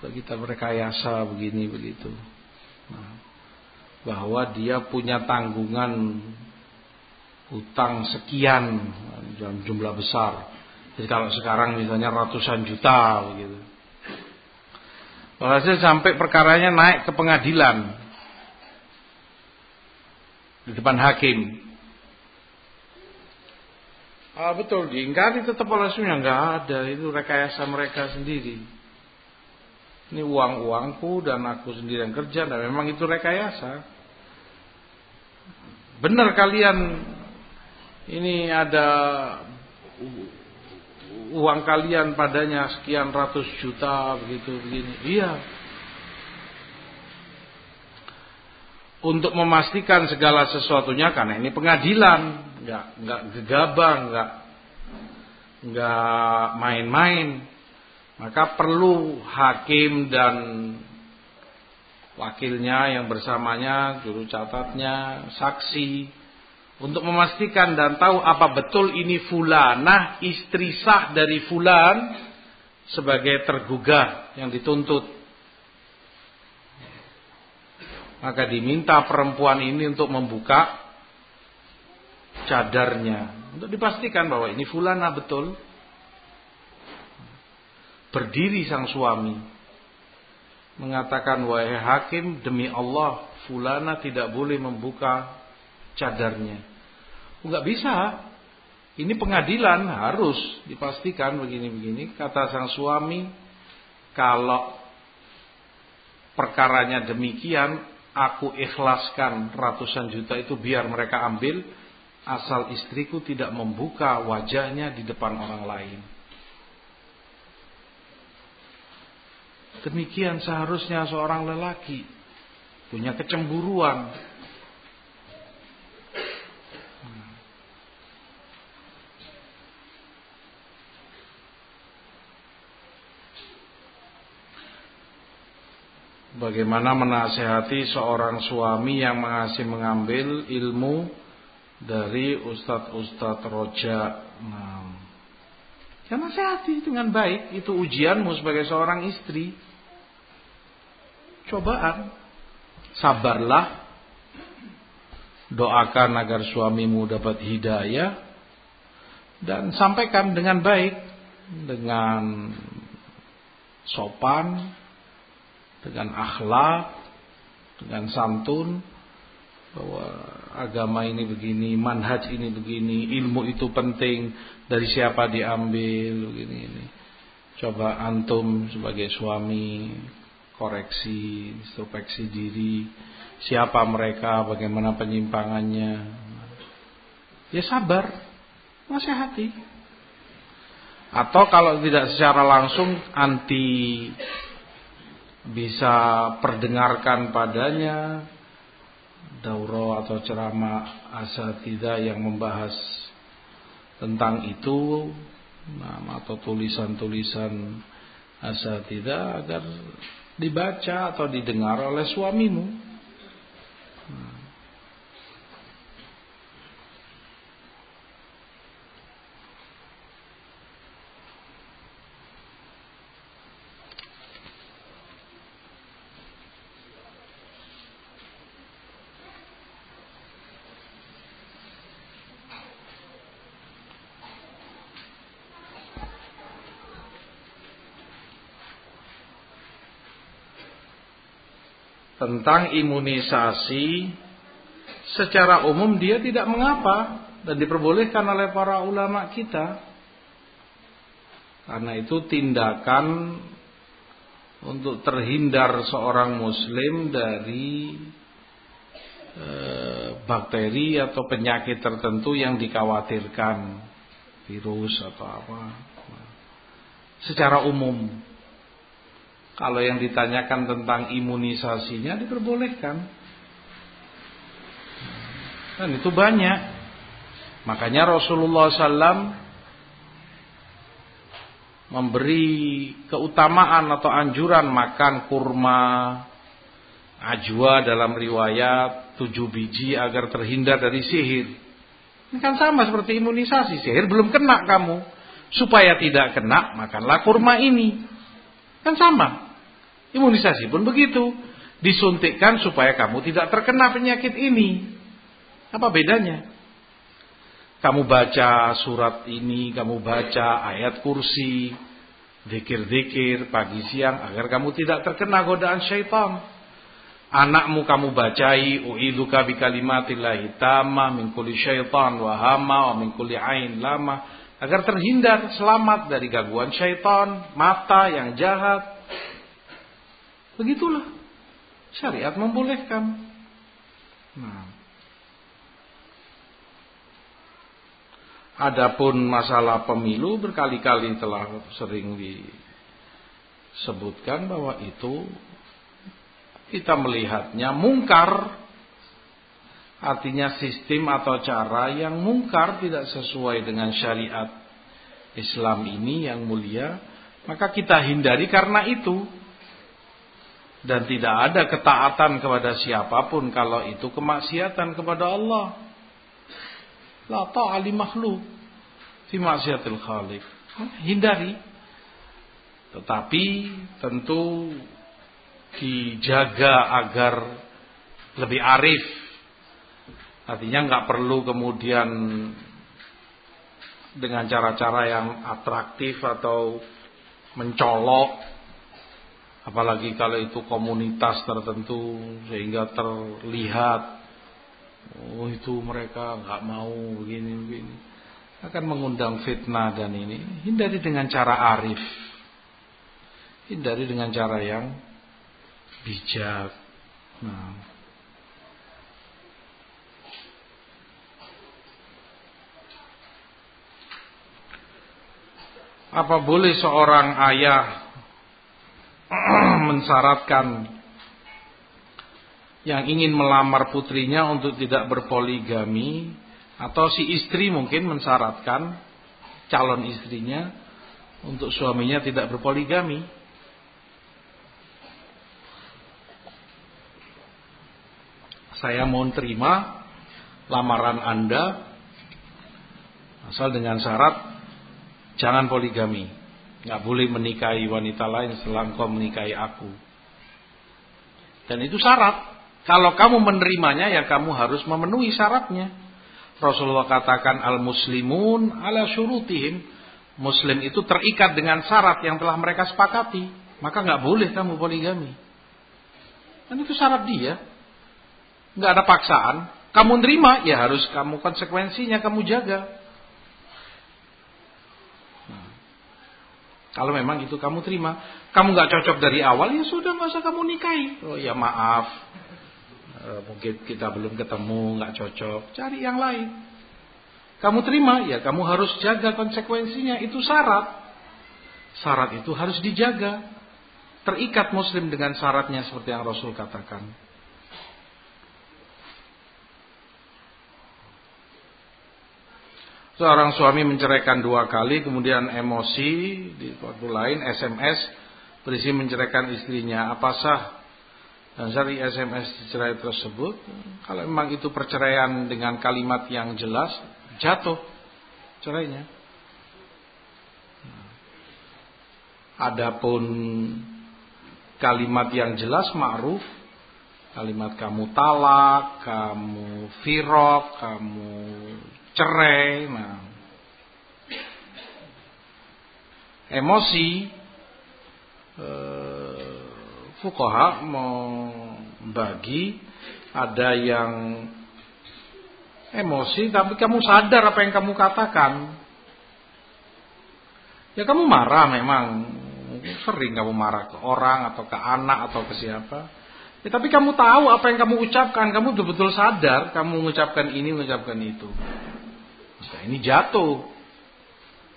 Kita berkayasa begini begitu. Nah, bahwa dia punya tanggungan utang sekian dalam jumlah besar. Jadi kalau sekarang misalnya ratusan juta begitu. Walhasil sampai perkaranya naik ke pengadilan di depan hakim. Ah betul diingkari tetap oleh suaminya nggak ada itu rekayasa mereka sendiri. Ini uang uangku dan aku sendiri yang kerja dan memang itu rekayasa. Benar kalian ini ada uang kalian padanya sekian ratus juta begitu begini. Iya. Untuk memastikan segala sesuatunya karena ini pengadilan, nggak nggak gegabah, nggak nggak main-main. Maka perlu hakim dan wakilnya yang bersamanya, juru catatnya, saksi untuk memastikan dan tahu apa betul ini fulanah istri sah dari fulan sebagai tergugah yang dituntut. Maka diminta perempuan ini untuk membuka cadarnya untuk dipastikan bahwa ini fulana betul. Berdiri sang suami mengatakan wahai hakim demi Allah fulana tidak boleh membuka cadarnya. Enggak bisa. Ini pengadilan harus dipastikan begini-begini. Kata sang suami, kalau perkaranya demikian, aku ikhlaskan ratusan juta itu biar mereka ambil asal istriku tidak membuka wajahnya di depan orang lain. Demikian seharusnya seorang lelaki punya kecemburuan. Bagaimana menasehati seorang suami yang masih mengambil ilmu dari ustadz-ustadz roja. Nah, ya nasihati dengan baik. Itu ujianmu sebagai seorang istri. Cobaan. Sabarlah. Doakan agar suamimu dapat hidayah. Dan sampaikan dengan baik. Dengan sopan. Dengan akhlak. Dengan santun bahwa agama ini begini, manhaj ini begini, ilmu itu penting, dari siapa diambil begini ini. Coba antum sebagai suami koreksi, introspeksi diri, siapa mereka, bagaimana penyimpangannya. Ya sabar, nasihati. Atau kalau tidak secara langsung anti bisa perdengarkan padanya dauro atau ceramah asatidah yang membahas tentang itu atau tulisan-tulisan asatidah agar dibaca atau didengar oleh suamimu. Nah. Tentang imunisasi secara umum dia tidak mengapa dan diperbolehkan oleh para ulama kita. Karena itu tindakan untuk terhindar seorang muslim dari e, bakteri atau penyakit tertentu yang dikhawatirkan virus atau apa. Secara umum kalau yang ditanyakan tentang imunisasinya diperbolehkan. Dan itu banyak. Makanya Rasulullah SAW memberi keutamaan atau anjuran makan kurma, ajwa dalam riwayat tujuh biji agar terhindar dari sihir. Ini kan sama seperti imunisasi. Sihir belum kena kamu. Supaya tidak kena, makanlah kurma ini. Kan sama. Imunisasi pun begitu. Disuntikkan supaya kamu tidak terkena penyakit ini. Apa bedanya? Kamu baca surat ini, kamu baca ayat kursi, dikir-dikir pagi siang agar kamu tidak terkena godaan syaitan. Anakmu kamu bacai u'iduka bi kalimatillahi tamah min syaitan wa hama wa min ain lama agar terhindar selamat dari gangguan syaitan, mata yang jahat, Begitulah. Syariat membolehkan. Nah, Adapun masalah pemilu berkali-kali telah sering disebutkan bahwa itu kita melihatnya mungkar. Artinya sistem atau cara yang mungkar tidak sesuai dengan syariat Islam ini yang mulia maka kita hindari karena itu dan tidak ada ketaatan kepada siapa pun kalau itu kemaksiatan kepada Allah La ta'ali makhluk fi maksiatil khaliq. Hindari. Tetapi tentu dijaga agar lebih arif. Artinya nggak perlu kemudian dengan cara-cara yang atraktif atau mencolok apalagi kalau itu komunitas tertentu sehingga terlihat Oh itu mereka nggak mau begini begini. Akan mengundang fitnah dan ini. Hindari dengan cara arif. Hindari dengan cara yang bijak. Nah. apa boleh seorang ayah mensyaratkan yang ingin melamar putrinya untuk tidak berpoligami atau si istri mungkin mensyaratkan calon istrinya untuk suaminya tidak berpoligami. Saya mau terima lamaran Anda asal dengan syarat jangan poligami. Nggak boleh menikahi wanita lain setelah engkau menikahi aku. Dan itu syarat. Kalau kamu menerimanya ya kamu harus memenuhi syaratnya. Rasulullah katakan al-muslimun ala syurutihim. Muslim itu terikat dengan syarat yang telah mereka sepakati. Maka nggak boleh kamu poligami. Dan itu syarat dia. Nggak ada paksaan. Kamu nerima ya harus kamu konsekuensinya kamu jaga. Kalau memang itu kamu terima, kamu nggak cocok dari awal ya sudah nggak usah kamu nikahi. Oh ya maaf, Eh, mungkin kita belum ketemu, nggak cocok, cari yang lain. Kamu terima, ya kamu harus jaga konsekuensinya. Itu syarat. Syarat itu harus dijaga. Terikat muslim dengan syaratnya seperti yang Rasul katakan. Seorang suami menceraikan dua kali, kemudian emosi di waktu lain SMS berisi menceraikan istrinya. Apa sah dan dari SMS cerai tersebut, kalau memang itu perceraian dengan kalimat yang jelas, jatuh cerainya. Adapun kalimat yang jelas ma'ruf, kalimat kamu talak, kamu firok, kamu cerai, nah. Emosi eh, fukaha membagi ada yang emosi tapi kamu sadar apa yang kamu katakan. Ya kamu marah memang. Sering kamu marah ke orang atau ke anak atau ke siapa. Ya, tapi kamu tahu apa yang kamu ucapkan. Kamu betul-betul sadar kamu mengucapkan ini, mengucapkan itu. Nah, ini jatuh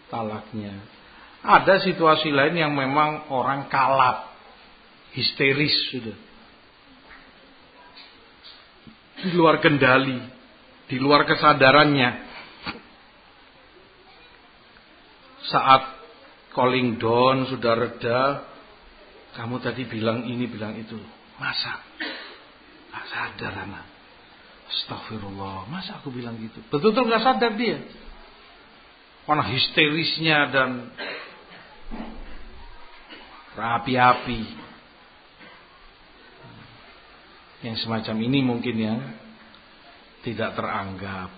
talaknya. Ada situasi lain yang memang orang kalap histeris sudah. Di luar kendali, di luar kesadarannya. Saat calling down sudah reda, kamu tadi bilang ini, bilang itu. Masa? Gak sadar anak. Astagfirullah, masa aku bilang gitu? Betul-betul gak sadar dia. Mana histerisnya dan rapi-api. Yang semacam ini mungkin yang tidak teranggap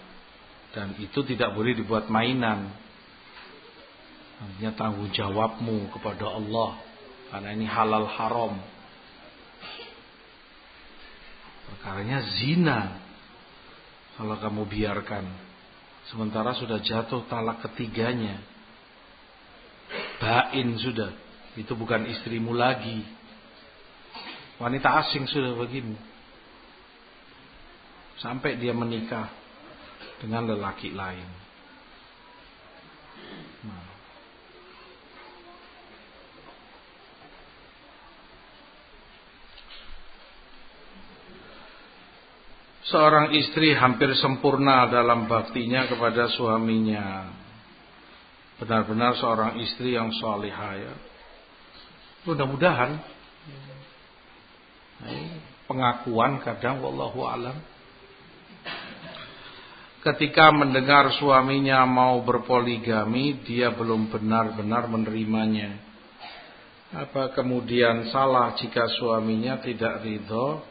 dan itu tidak boleh dibuat mainan. Artinya tanggung jawabmu kepada Allah karena ini halal haram. Perkaranya zina kalau kamu biarkan. Sementara sudah jatuh talak ketiganya. Bain sudah. Itu bukan istrimu lagi. Wanita asing sudah begini sampai dia menikah dengan lelaki lain. Nah. Seorang istri hampir sempurna dalam baktinya kepada suaminya. Benar-benar seorang istri yang salihah ya. Mudah-mudahan pengakuan kadang wallahu alam ketika mendengar suaminya mau berpoligami dia belum benar-benar menerimanya apa kemudian salah jika suaminya tidak ridho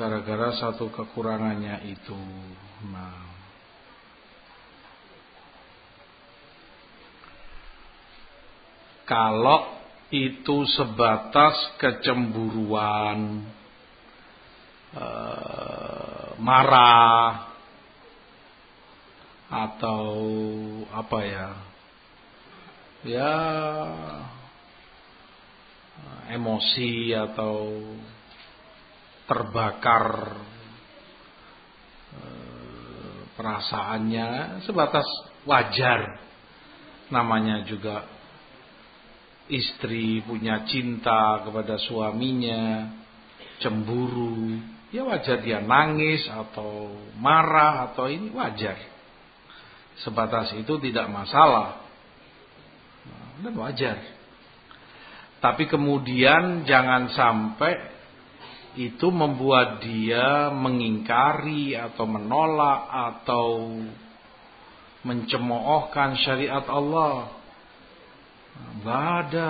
gara-gara satu kekurangannya itu. Nah. Kalau itu sebatas kecemburuan Eh, marah atau apa ya? Ya emosi atau terbakar eh, perasaannya sebatas wajar namanya juga istri punya cinta kepada suaminya cemburu Ya wajar dia nangis atau marah atau ini wajar. Sebatas itu tidak masalah. Dan wajar. Tapi kemudian jangan sampai itu membuat dia mengingkari atau menolak atau mencemoohkan syariat Allah. Enggak ada.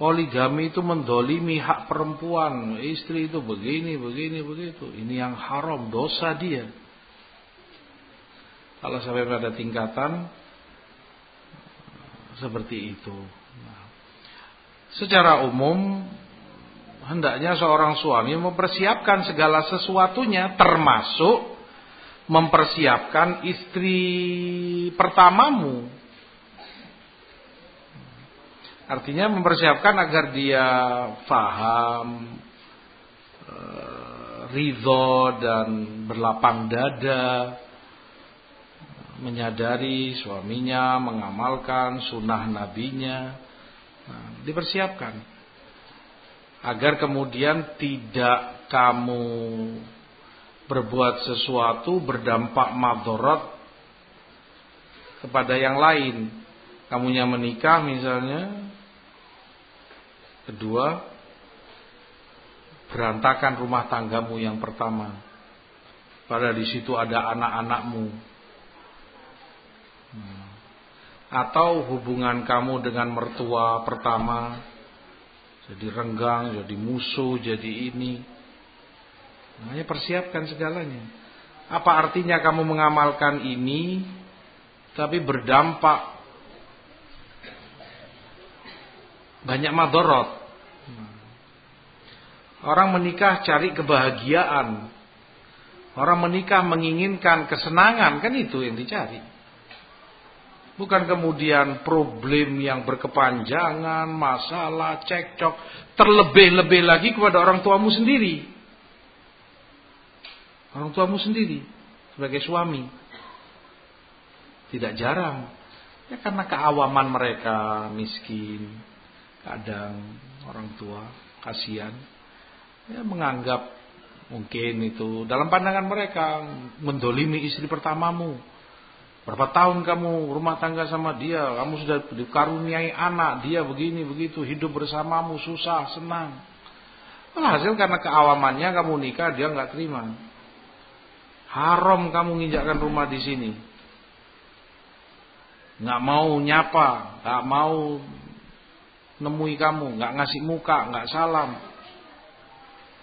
Poligami itu mendolimi hak perempuan. Istri itu begini, begini, begitu. Ini yang haram, dosa dia. Kalau sampai pada tingkatan seperti itu. Nah, secara umum, hendaknya seorang suami mempersiapkan segala sesuatunya, termasuk mempersiapkan istri pertamamu. Artinya mempersiapkan agar dia faham, eh, ridho dan berlapang dada, menyadari suaminya, mengamalkan sunnah nabinya, nah, dipersiapkan agar kemudian tidak kamu berbuat sesuatu berdampak madorot kepada yang lain. Kamunya menikah misalnya, Kedua, berantakan rumah tanggamu yang pertama. Pada di situ ada anak-anakmu. Hmm. Atau hubungan kamu dengan mertua pertama jadi renggang, jadi musuh, jadi ini. Hanya persiapkan segalanya. Apa artinya kamu mengamalkan ini tapi berdampak banyak madorot. Orang menikah cari kebahagiaan. Orang menikah menginginkan kesenangan, kan itu yang dicari. Bukan kemudian problem yang berkepanjangan, masalah, cekcok, terlebih-lebih lagi kepada orang tuamu sendiri. Orang tuamu sendiri sebagai suami. Tidak jarang. Ya karena keawaman mereka miskin kadang orang tua kasihan ya menganggap mungkin itu dalam pandangan mereka mendolimi istri pertamamu berapa tahun kamu rumah tangga sama dia? Kamu sudah dikaruniai anak dia begini begitu. Hidup bersamamu susah senang. Hasil karena keawamannya kamu nikah dia nggak terima. Haram kamu nginjakkan rumah di sini. Nggak mau nyapa nggak mau nemui kamu, nggak ngasih muka, nggak salam.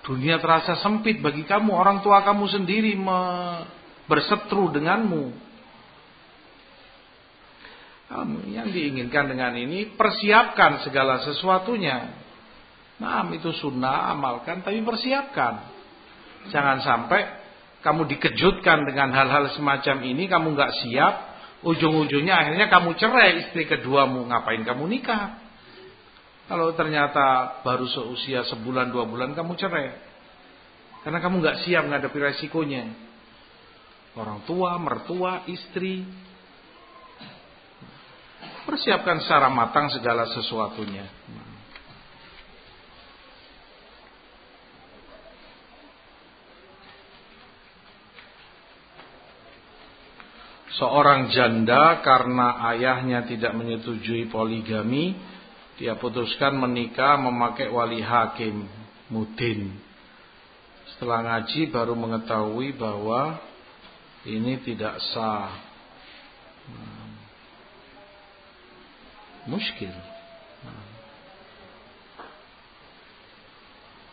Dunia terasa sempit bagi kamu, orang tua kamu sendiri bersetru denganmu. Yang diinginkan dengan ini persiapkan segala sesuatunya. Nah, itu sunnah amalkan, tapi persiapkan. Jangan sampai kamu dikejutkan dengan hal-hal semacam ini, kamu nggak siap, ujung-ujungnya akhirnya kamu cerai istri keduamu, ngapain kamu nikah? Kalau ternyata baru seusia sebulan dua bulan kamu cerai. Karena kamu nggak siap menghadapi resikonya. Orang tua, mertua, istri. Persiapkan secara matang segala sesuatunya. Seorang janda karena ayahnya tidak menyetujui poligami, dia putuskan menikah memakai wali hakim, mudin. Setelah ngaji baru mengetahui bahwa ini tidak sah. Muskil.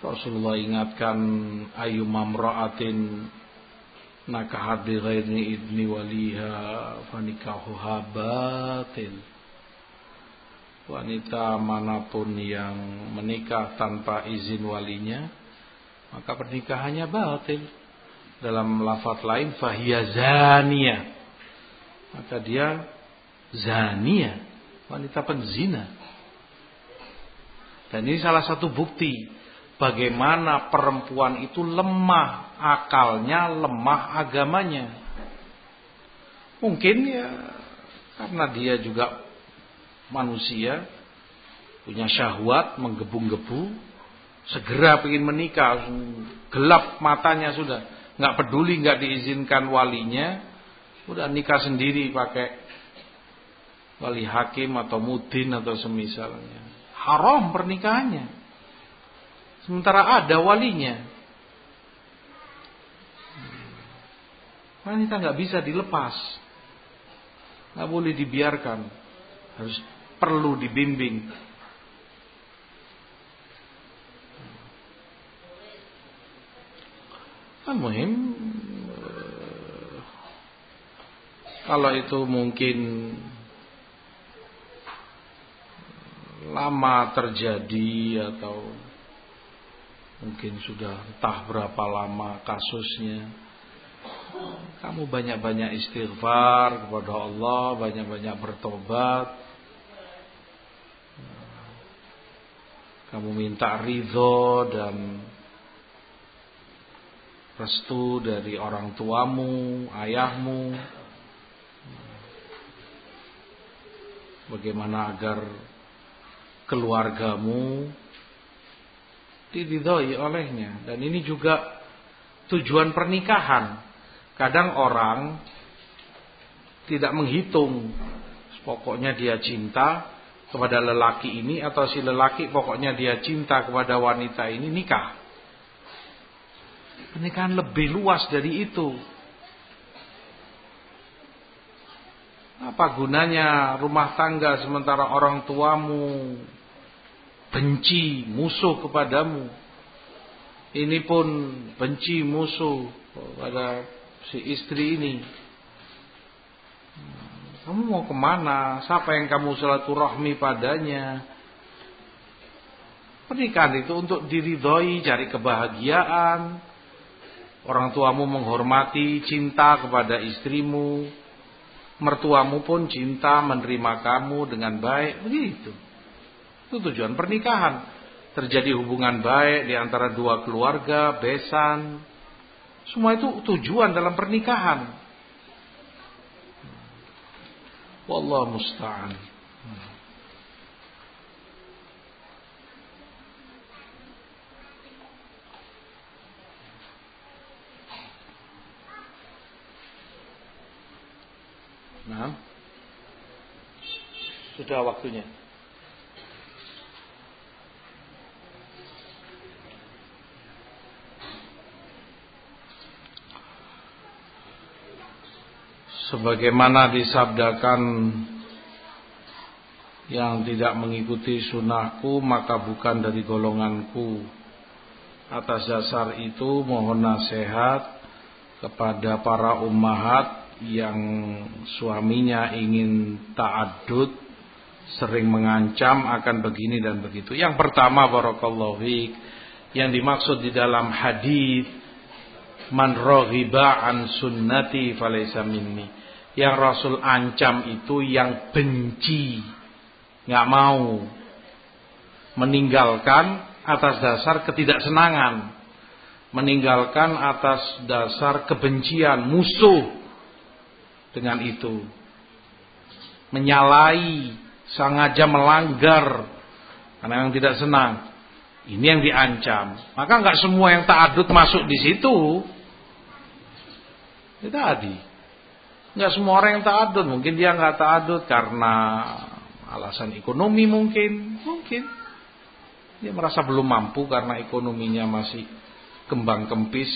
Rasulullah ingatkan ayu mamra'atin nakahat bi ghairi idni waliha fanikahuha batil wanita mana pun yang menikah tanpa izin walinya maka pernikahannya batil. Dalam lafaz lain fahiya zania maka dia zania wanita penzina dan ini salah satu bukti bagaimana perempuan itu lemah akalnya, lemah agamanya. Mungkin ya karena dia juga manusia punya syahwat menggebu-gebu segera ingin menikah gelap matanya sudah nggak peduli nggak diizinkan walinya udah nikah sendiri pakai wali hakim atau mudin atau semisalnya haram pernikahannya Sementara ada walinya. Wanita nggak bisa dilepas. nggak boleh dibiarkan. Harus perlu dibimbing. Kan muhim eh, kalau itu mungkin lama terjadi atau Mungkin sudah entah berapa lama kasusnya. Kamu banyak-banyak istighfar kepada Allah, banyak-banyak bertobat. Kamu minta ridho dan restu dari orang tuamu, ayahmu. Bagaimana agar keluargamu diridhoi olehnya. Dan ini juga tujuan pernikahan. Kadang orang tidak menghitung pokoknya dia cinta kepada lelaki ini atau si lelaki pokoknya dia cinta kepada wanita ini nikah. Pernikahan lebih luas dari itu. Apa gunanya rumah tangga sementara orang tuamu benci musuh kepadamu. Ini pun benci musuh pada si istri ini. Kamu mau ke mana? Siapa yang kamu silaturahmi padanya? Pernikahan itu untuk diridhoi, cari kebahagiaan. Orang tuamu menghormati, cinta kepada istrimu. Mertuamu pun cinta menerima kamu dengan baik. Begitu. Itu tujuan pernikahan. Terjadi hubungan baik di antara dua keluarga, besan. Semua itu tujuan dalam pernikahan. Wallah musta'an. Nah, sudah waktunya. Sebagaimana disabdakan yang tidak mengikuti sunnahku maka bukan dari golonganku atas dasar itu mohon nasihat kepada para ummahat yang suaminya ingin ta'adud sering mengancam akan begini dan begitu yang pertama barakallahu yang dimaksud di dalam hadis Man raghiba an sunnati falaysa minni. Yang Rasul ancam itu yang benci, nggak mau meninggalkan atas dasar ketidaksenangan, meninggalkan atas dasar kebencian, musuh dengan itu, menyalahi sengaja melanggar karena yang tidak senang. Ini yang diancam. Maka nggak semua yang ta'adud masuk di situ. Itu tadi. Nggak semua orang yang ta'adud. Mungkin dia nggak ta'adud karena alasan ekonomi mungkin. Mungkin. Dia merasa belum mampu karena ekonominya masih kembang kempis.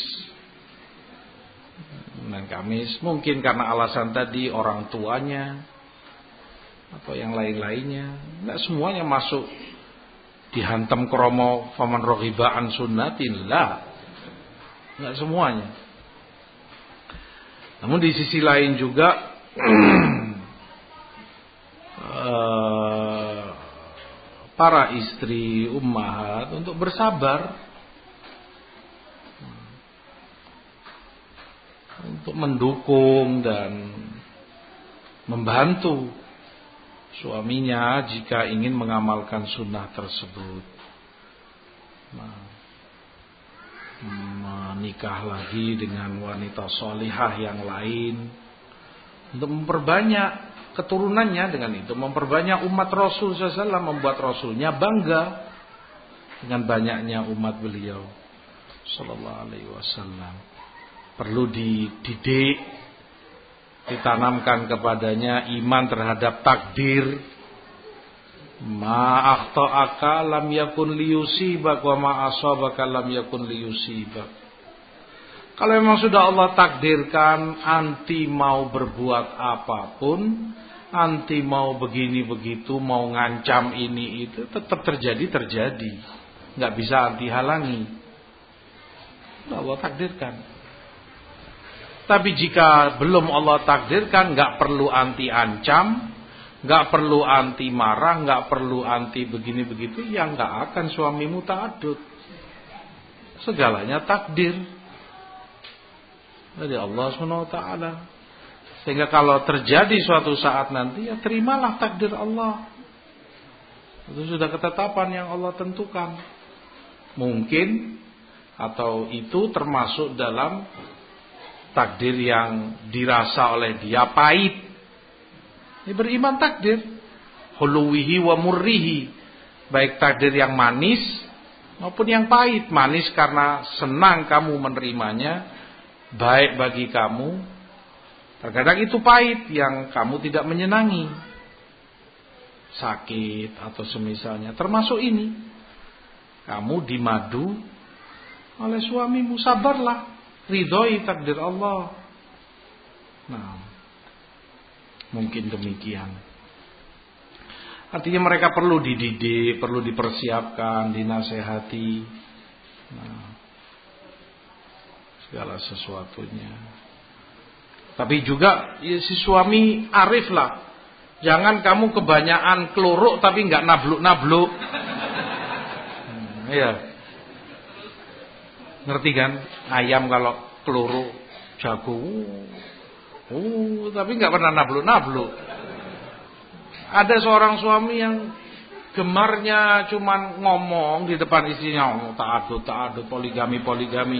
Dan Kamis. Mungkin karena alasan tadi orang tuanya. Atau yang lain-lainnya. Nggak semuanya masuk dihantam kromo faman rohiba an sunnatin lah nggak semuanya namun di sisi lain juga eh, para istri ummahat untuk bersabar untuk mendukung dan membantu suaminya jika ingin mengamalkan sunnah tersebut. Nah, menikah lagi dengan wanita solihah yang lain. Untuk memperbanyak keturunannya dengan itu memperbanyak umat Rasul SAW membuat Rasulnya bangga dengan banyaknya umat beliau Sallallahu Alaihi Wasallam. Perlu dididik ditanamkan kepadanya iman terhadap takdir. Ma akhta'aka lam yakun liyusibak wa ma asabaka lam yakun liyusibak kalau memang sudah Allah takdirkan anti mau berbuat apa pun anti mau begini begitu mau ngancam ini itu tetap terjadi terjadi. Nggak bisa anti halangi. Allah takdirkan. Tapi jika belum Allah takdirkan, nggak perlu anti ancam, nggak perlu anti marah, nggak perlu anti begini begitu, ya nggak akan suamimu ta'adud. Segalanya takdir dari Allah swt. Sehingga kalau terjadi suatu saat nanti, ya terimalah takdir Allah. Itu sudah ketetapan yang Allah tentukan. Mungkin atau itu termasuk dalam takdir yang dirasa oleh dia pahit. Ini beriman takdir. Huluwihi wa murrihi. Baik takdir yang manis maupun yang pahit. Manis karena senang kamu menerimanya. Baik bagi kamu. Terkadang itu pahit yang kamu tidak menyenangi. Sakit atau semisalnya. Termasuk ini. Kamu dimadu oleh suamimu. Sabarlah ridhoi takdir Allah. Nah, mungkin demikian. Artinya mereka perlu dididik, perlu dipersiapkan, dinasehati. Nah, segala sesuatunya. Tapi juga ya, si suami arif lah. Jangan kamu kebanyakan keluruk tapi nggak nabluk-nabluk. Hmm, iya. Ngerti kan? Ayam kalau peluru jago. Uh, tapi nggak pernah nablu-nablu. Ada seorang suami yang gemarnya cuman ngomong di depan istrinya, oh, tak adut, tak adut, poligami, poligami.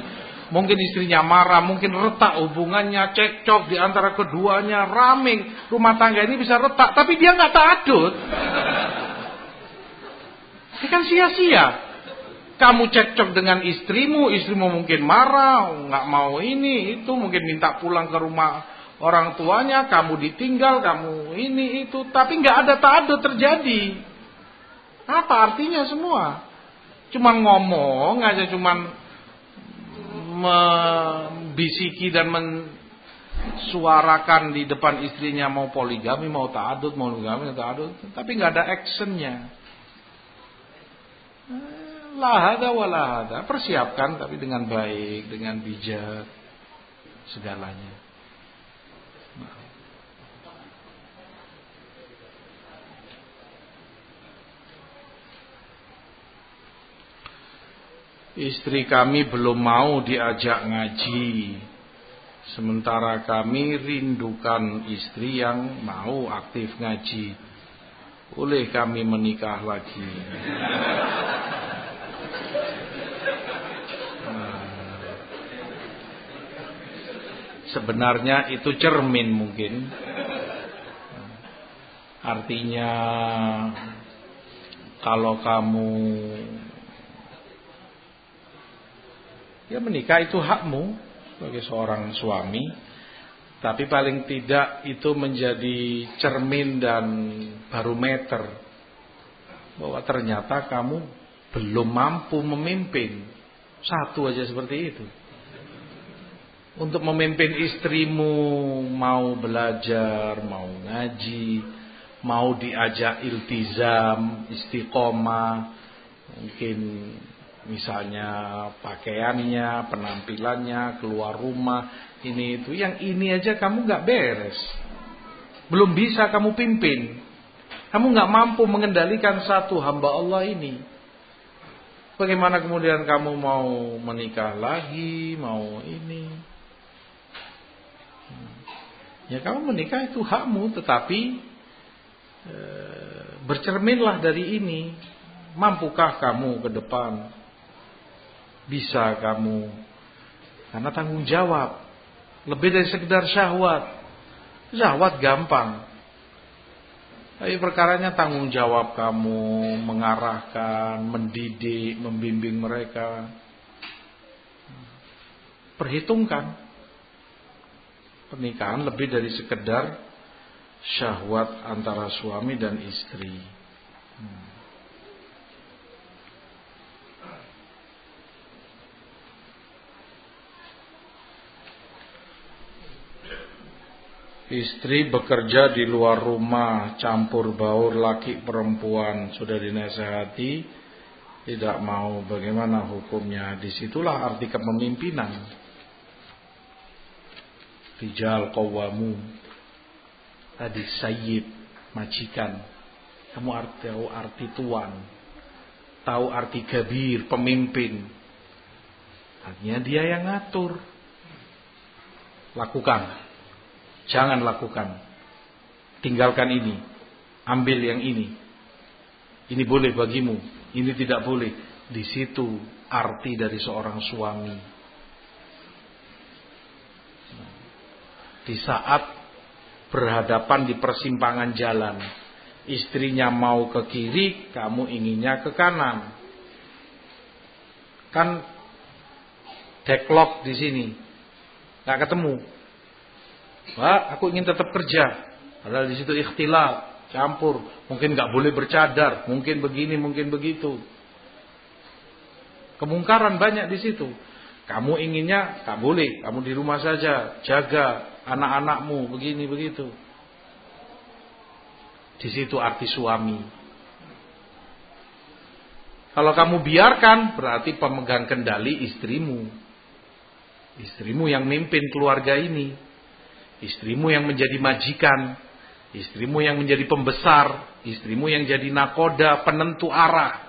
Mungkin istrinya marah, mungkin retak hubungannya, cekcok di antara keduanya, rame. Rumah tangga ini bisa retak, tapi dia nggak tak adut. Ini kan sia-sia kamu cekcok dengan istrimu, istrimu mungkin marah, nggak mau ini, itu mungkin minta pulang ke rumah orang tuanya, kamu ditinggal, kamu ini itu, tapi nggak ada taado terjadi. Apa artinya semua? Cuma ngomong aja, cuma membisiki dan mensuarakan di depan istrinya mau poligami, mau taadud, mau poligami, taadud, tapi nggak ada actionnya lahada walahada. Persiapkan tapi dengan baik, dengan bijak segalanya. Nah. Istri kami belum mau diajak ngaji. Sementara kami rindukan istri yang mau aktif ngaji. Boleh kami menikah lagi. Sebenarnya itu cermin mungkin. Artinya kalau kamu ya menikah itu hakmu sebagai seorang suami, tapi paling tidak itu menjadi cermin dan barometer bahwa ternyata kamu belum mampu memimpin. Satu aja seperti itu. Untuk memimpin istrimu mau belajar, mau ngaji, mau diajak iltizam, istiqomah, mungkin misalnya pakaiannya, penampilannya, keluar rumah, ini itu. Yang ini aja kamu nggak beres. Belum bisa kamu pimpin. Kamu nggak mampu mengendalikan satu hamba Allah ini. Bagaimana kemudian kamu mau menikah lagi, mau ini? Ya kamu menikah itu hakmu, tetapi e, bercerminlah dari ini. Mampukah kamu ke depan? Bisa kamu? Karena tanggung jawab. Lebih dari sekedar syahwat. Syahwat gampang. Tapi perkaranya tanggung jawab kamu mengarahkan, mendidik, membimbing mereka. Perhitungkan pernikahan lebih dari sekedar syahwat antara suami dan istri. Hmm. Istri bekerja di luar rumah, campur baur laki perempuan, sudah dinasehati, tidak mau bagaimana hukumnya. Di situlah arti kepemimpinan. Rijal kawamu. Tadi sayyid, majikan. Kamu arti, tahu arti tuan. Tahu arti gabir, pemimpin. Artinya dia yang ngatur. Lakukan Jangan lakukan. Tinggalkan ini. Ambil yang ini. Ini boleh bagimu. Ini tidak boleh. Di situ arti dari seorang suami. Di saat berhadapan di persimpangan jalan. Istrinya mau ke kiri, kamu inginnya ke kanan. Kan deadlock di sini. Gak ketemu. Pak, aku ingin tetap kerja. Padahal di situ ikhtilaf, campur. Mungkin nggak boleh bercadar, mungkin begini, mungkin begitu. Kemungkaran banyak di situ. Kamu inginnya tak boleh, kamu di rumah saja, jaga anak-anakmu begini begitu. Di situ arti suami. Kalau kamu biarkan berarti pemegang kendali istrimu. Istrimu yang mimpin keluarga ini istrimu yang menjadi majikan, istrimu yang menjadi pembesar, istrimu yang jadi nakoda, penentu arah.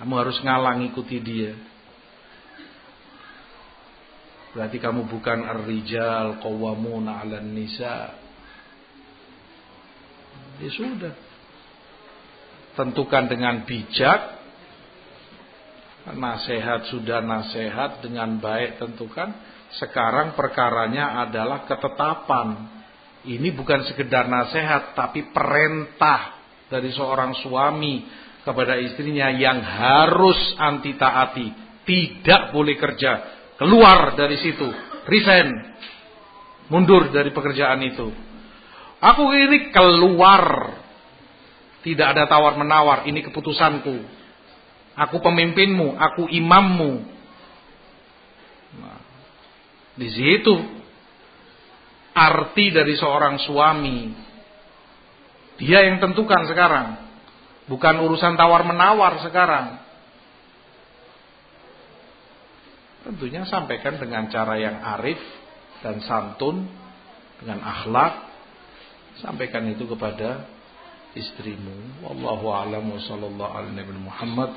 Kamu harus ngalang ikuti dia. Berarti kamu bukan ar-rijal qawwamuna 'alan nisa. Ya sudah. Tentukan dengan bijak. Nasihat sudah nasihat dengan baik tentukan sekarang perkaranya adalah ketetapan. Ini bukan sekedar nasihat tapi perintah dari seorang suami kepada istrinya yang harus anti taati, tidak boleh kerja, keluar dari situ, resign, mundur dari pekerjaan itu. Aku ini keluar, tidak ada tawar menawar, ini keputusanku. Aku pemimpinmu, aku imammu, di situ arti dari seorang suami. Dia yang tentukan sekarang. Bukan urusan tawar-menawar sekarang. Tentunya sampaikan dengan cara yang arif dan santun. Dengan akhlak. Sampaikan itu kepada istrimu. Wallahu a'lam wa sallallahu ala nabi Muhammad.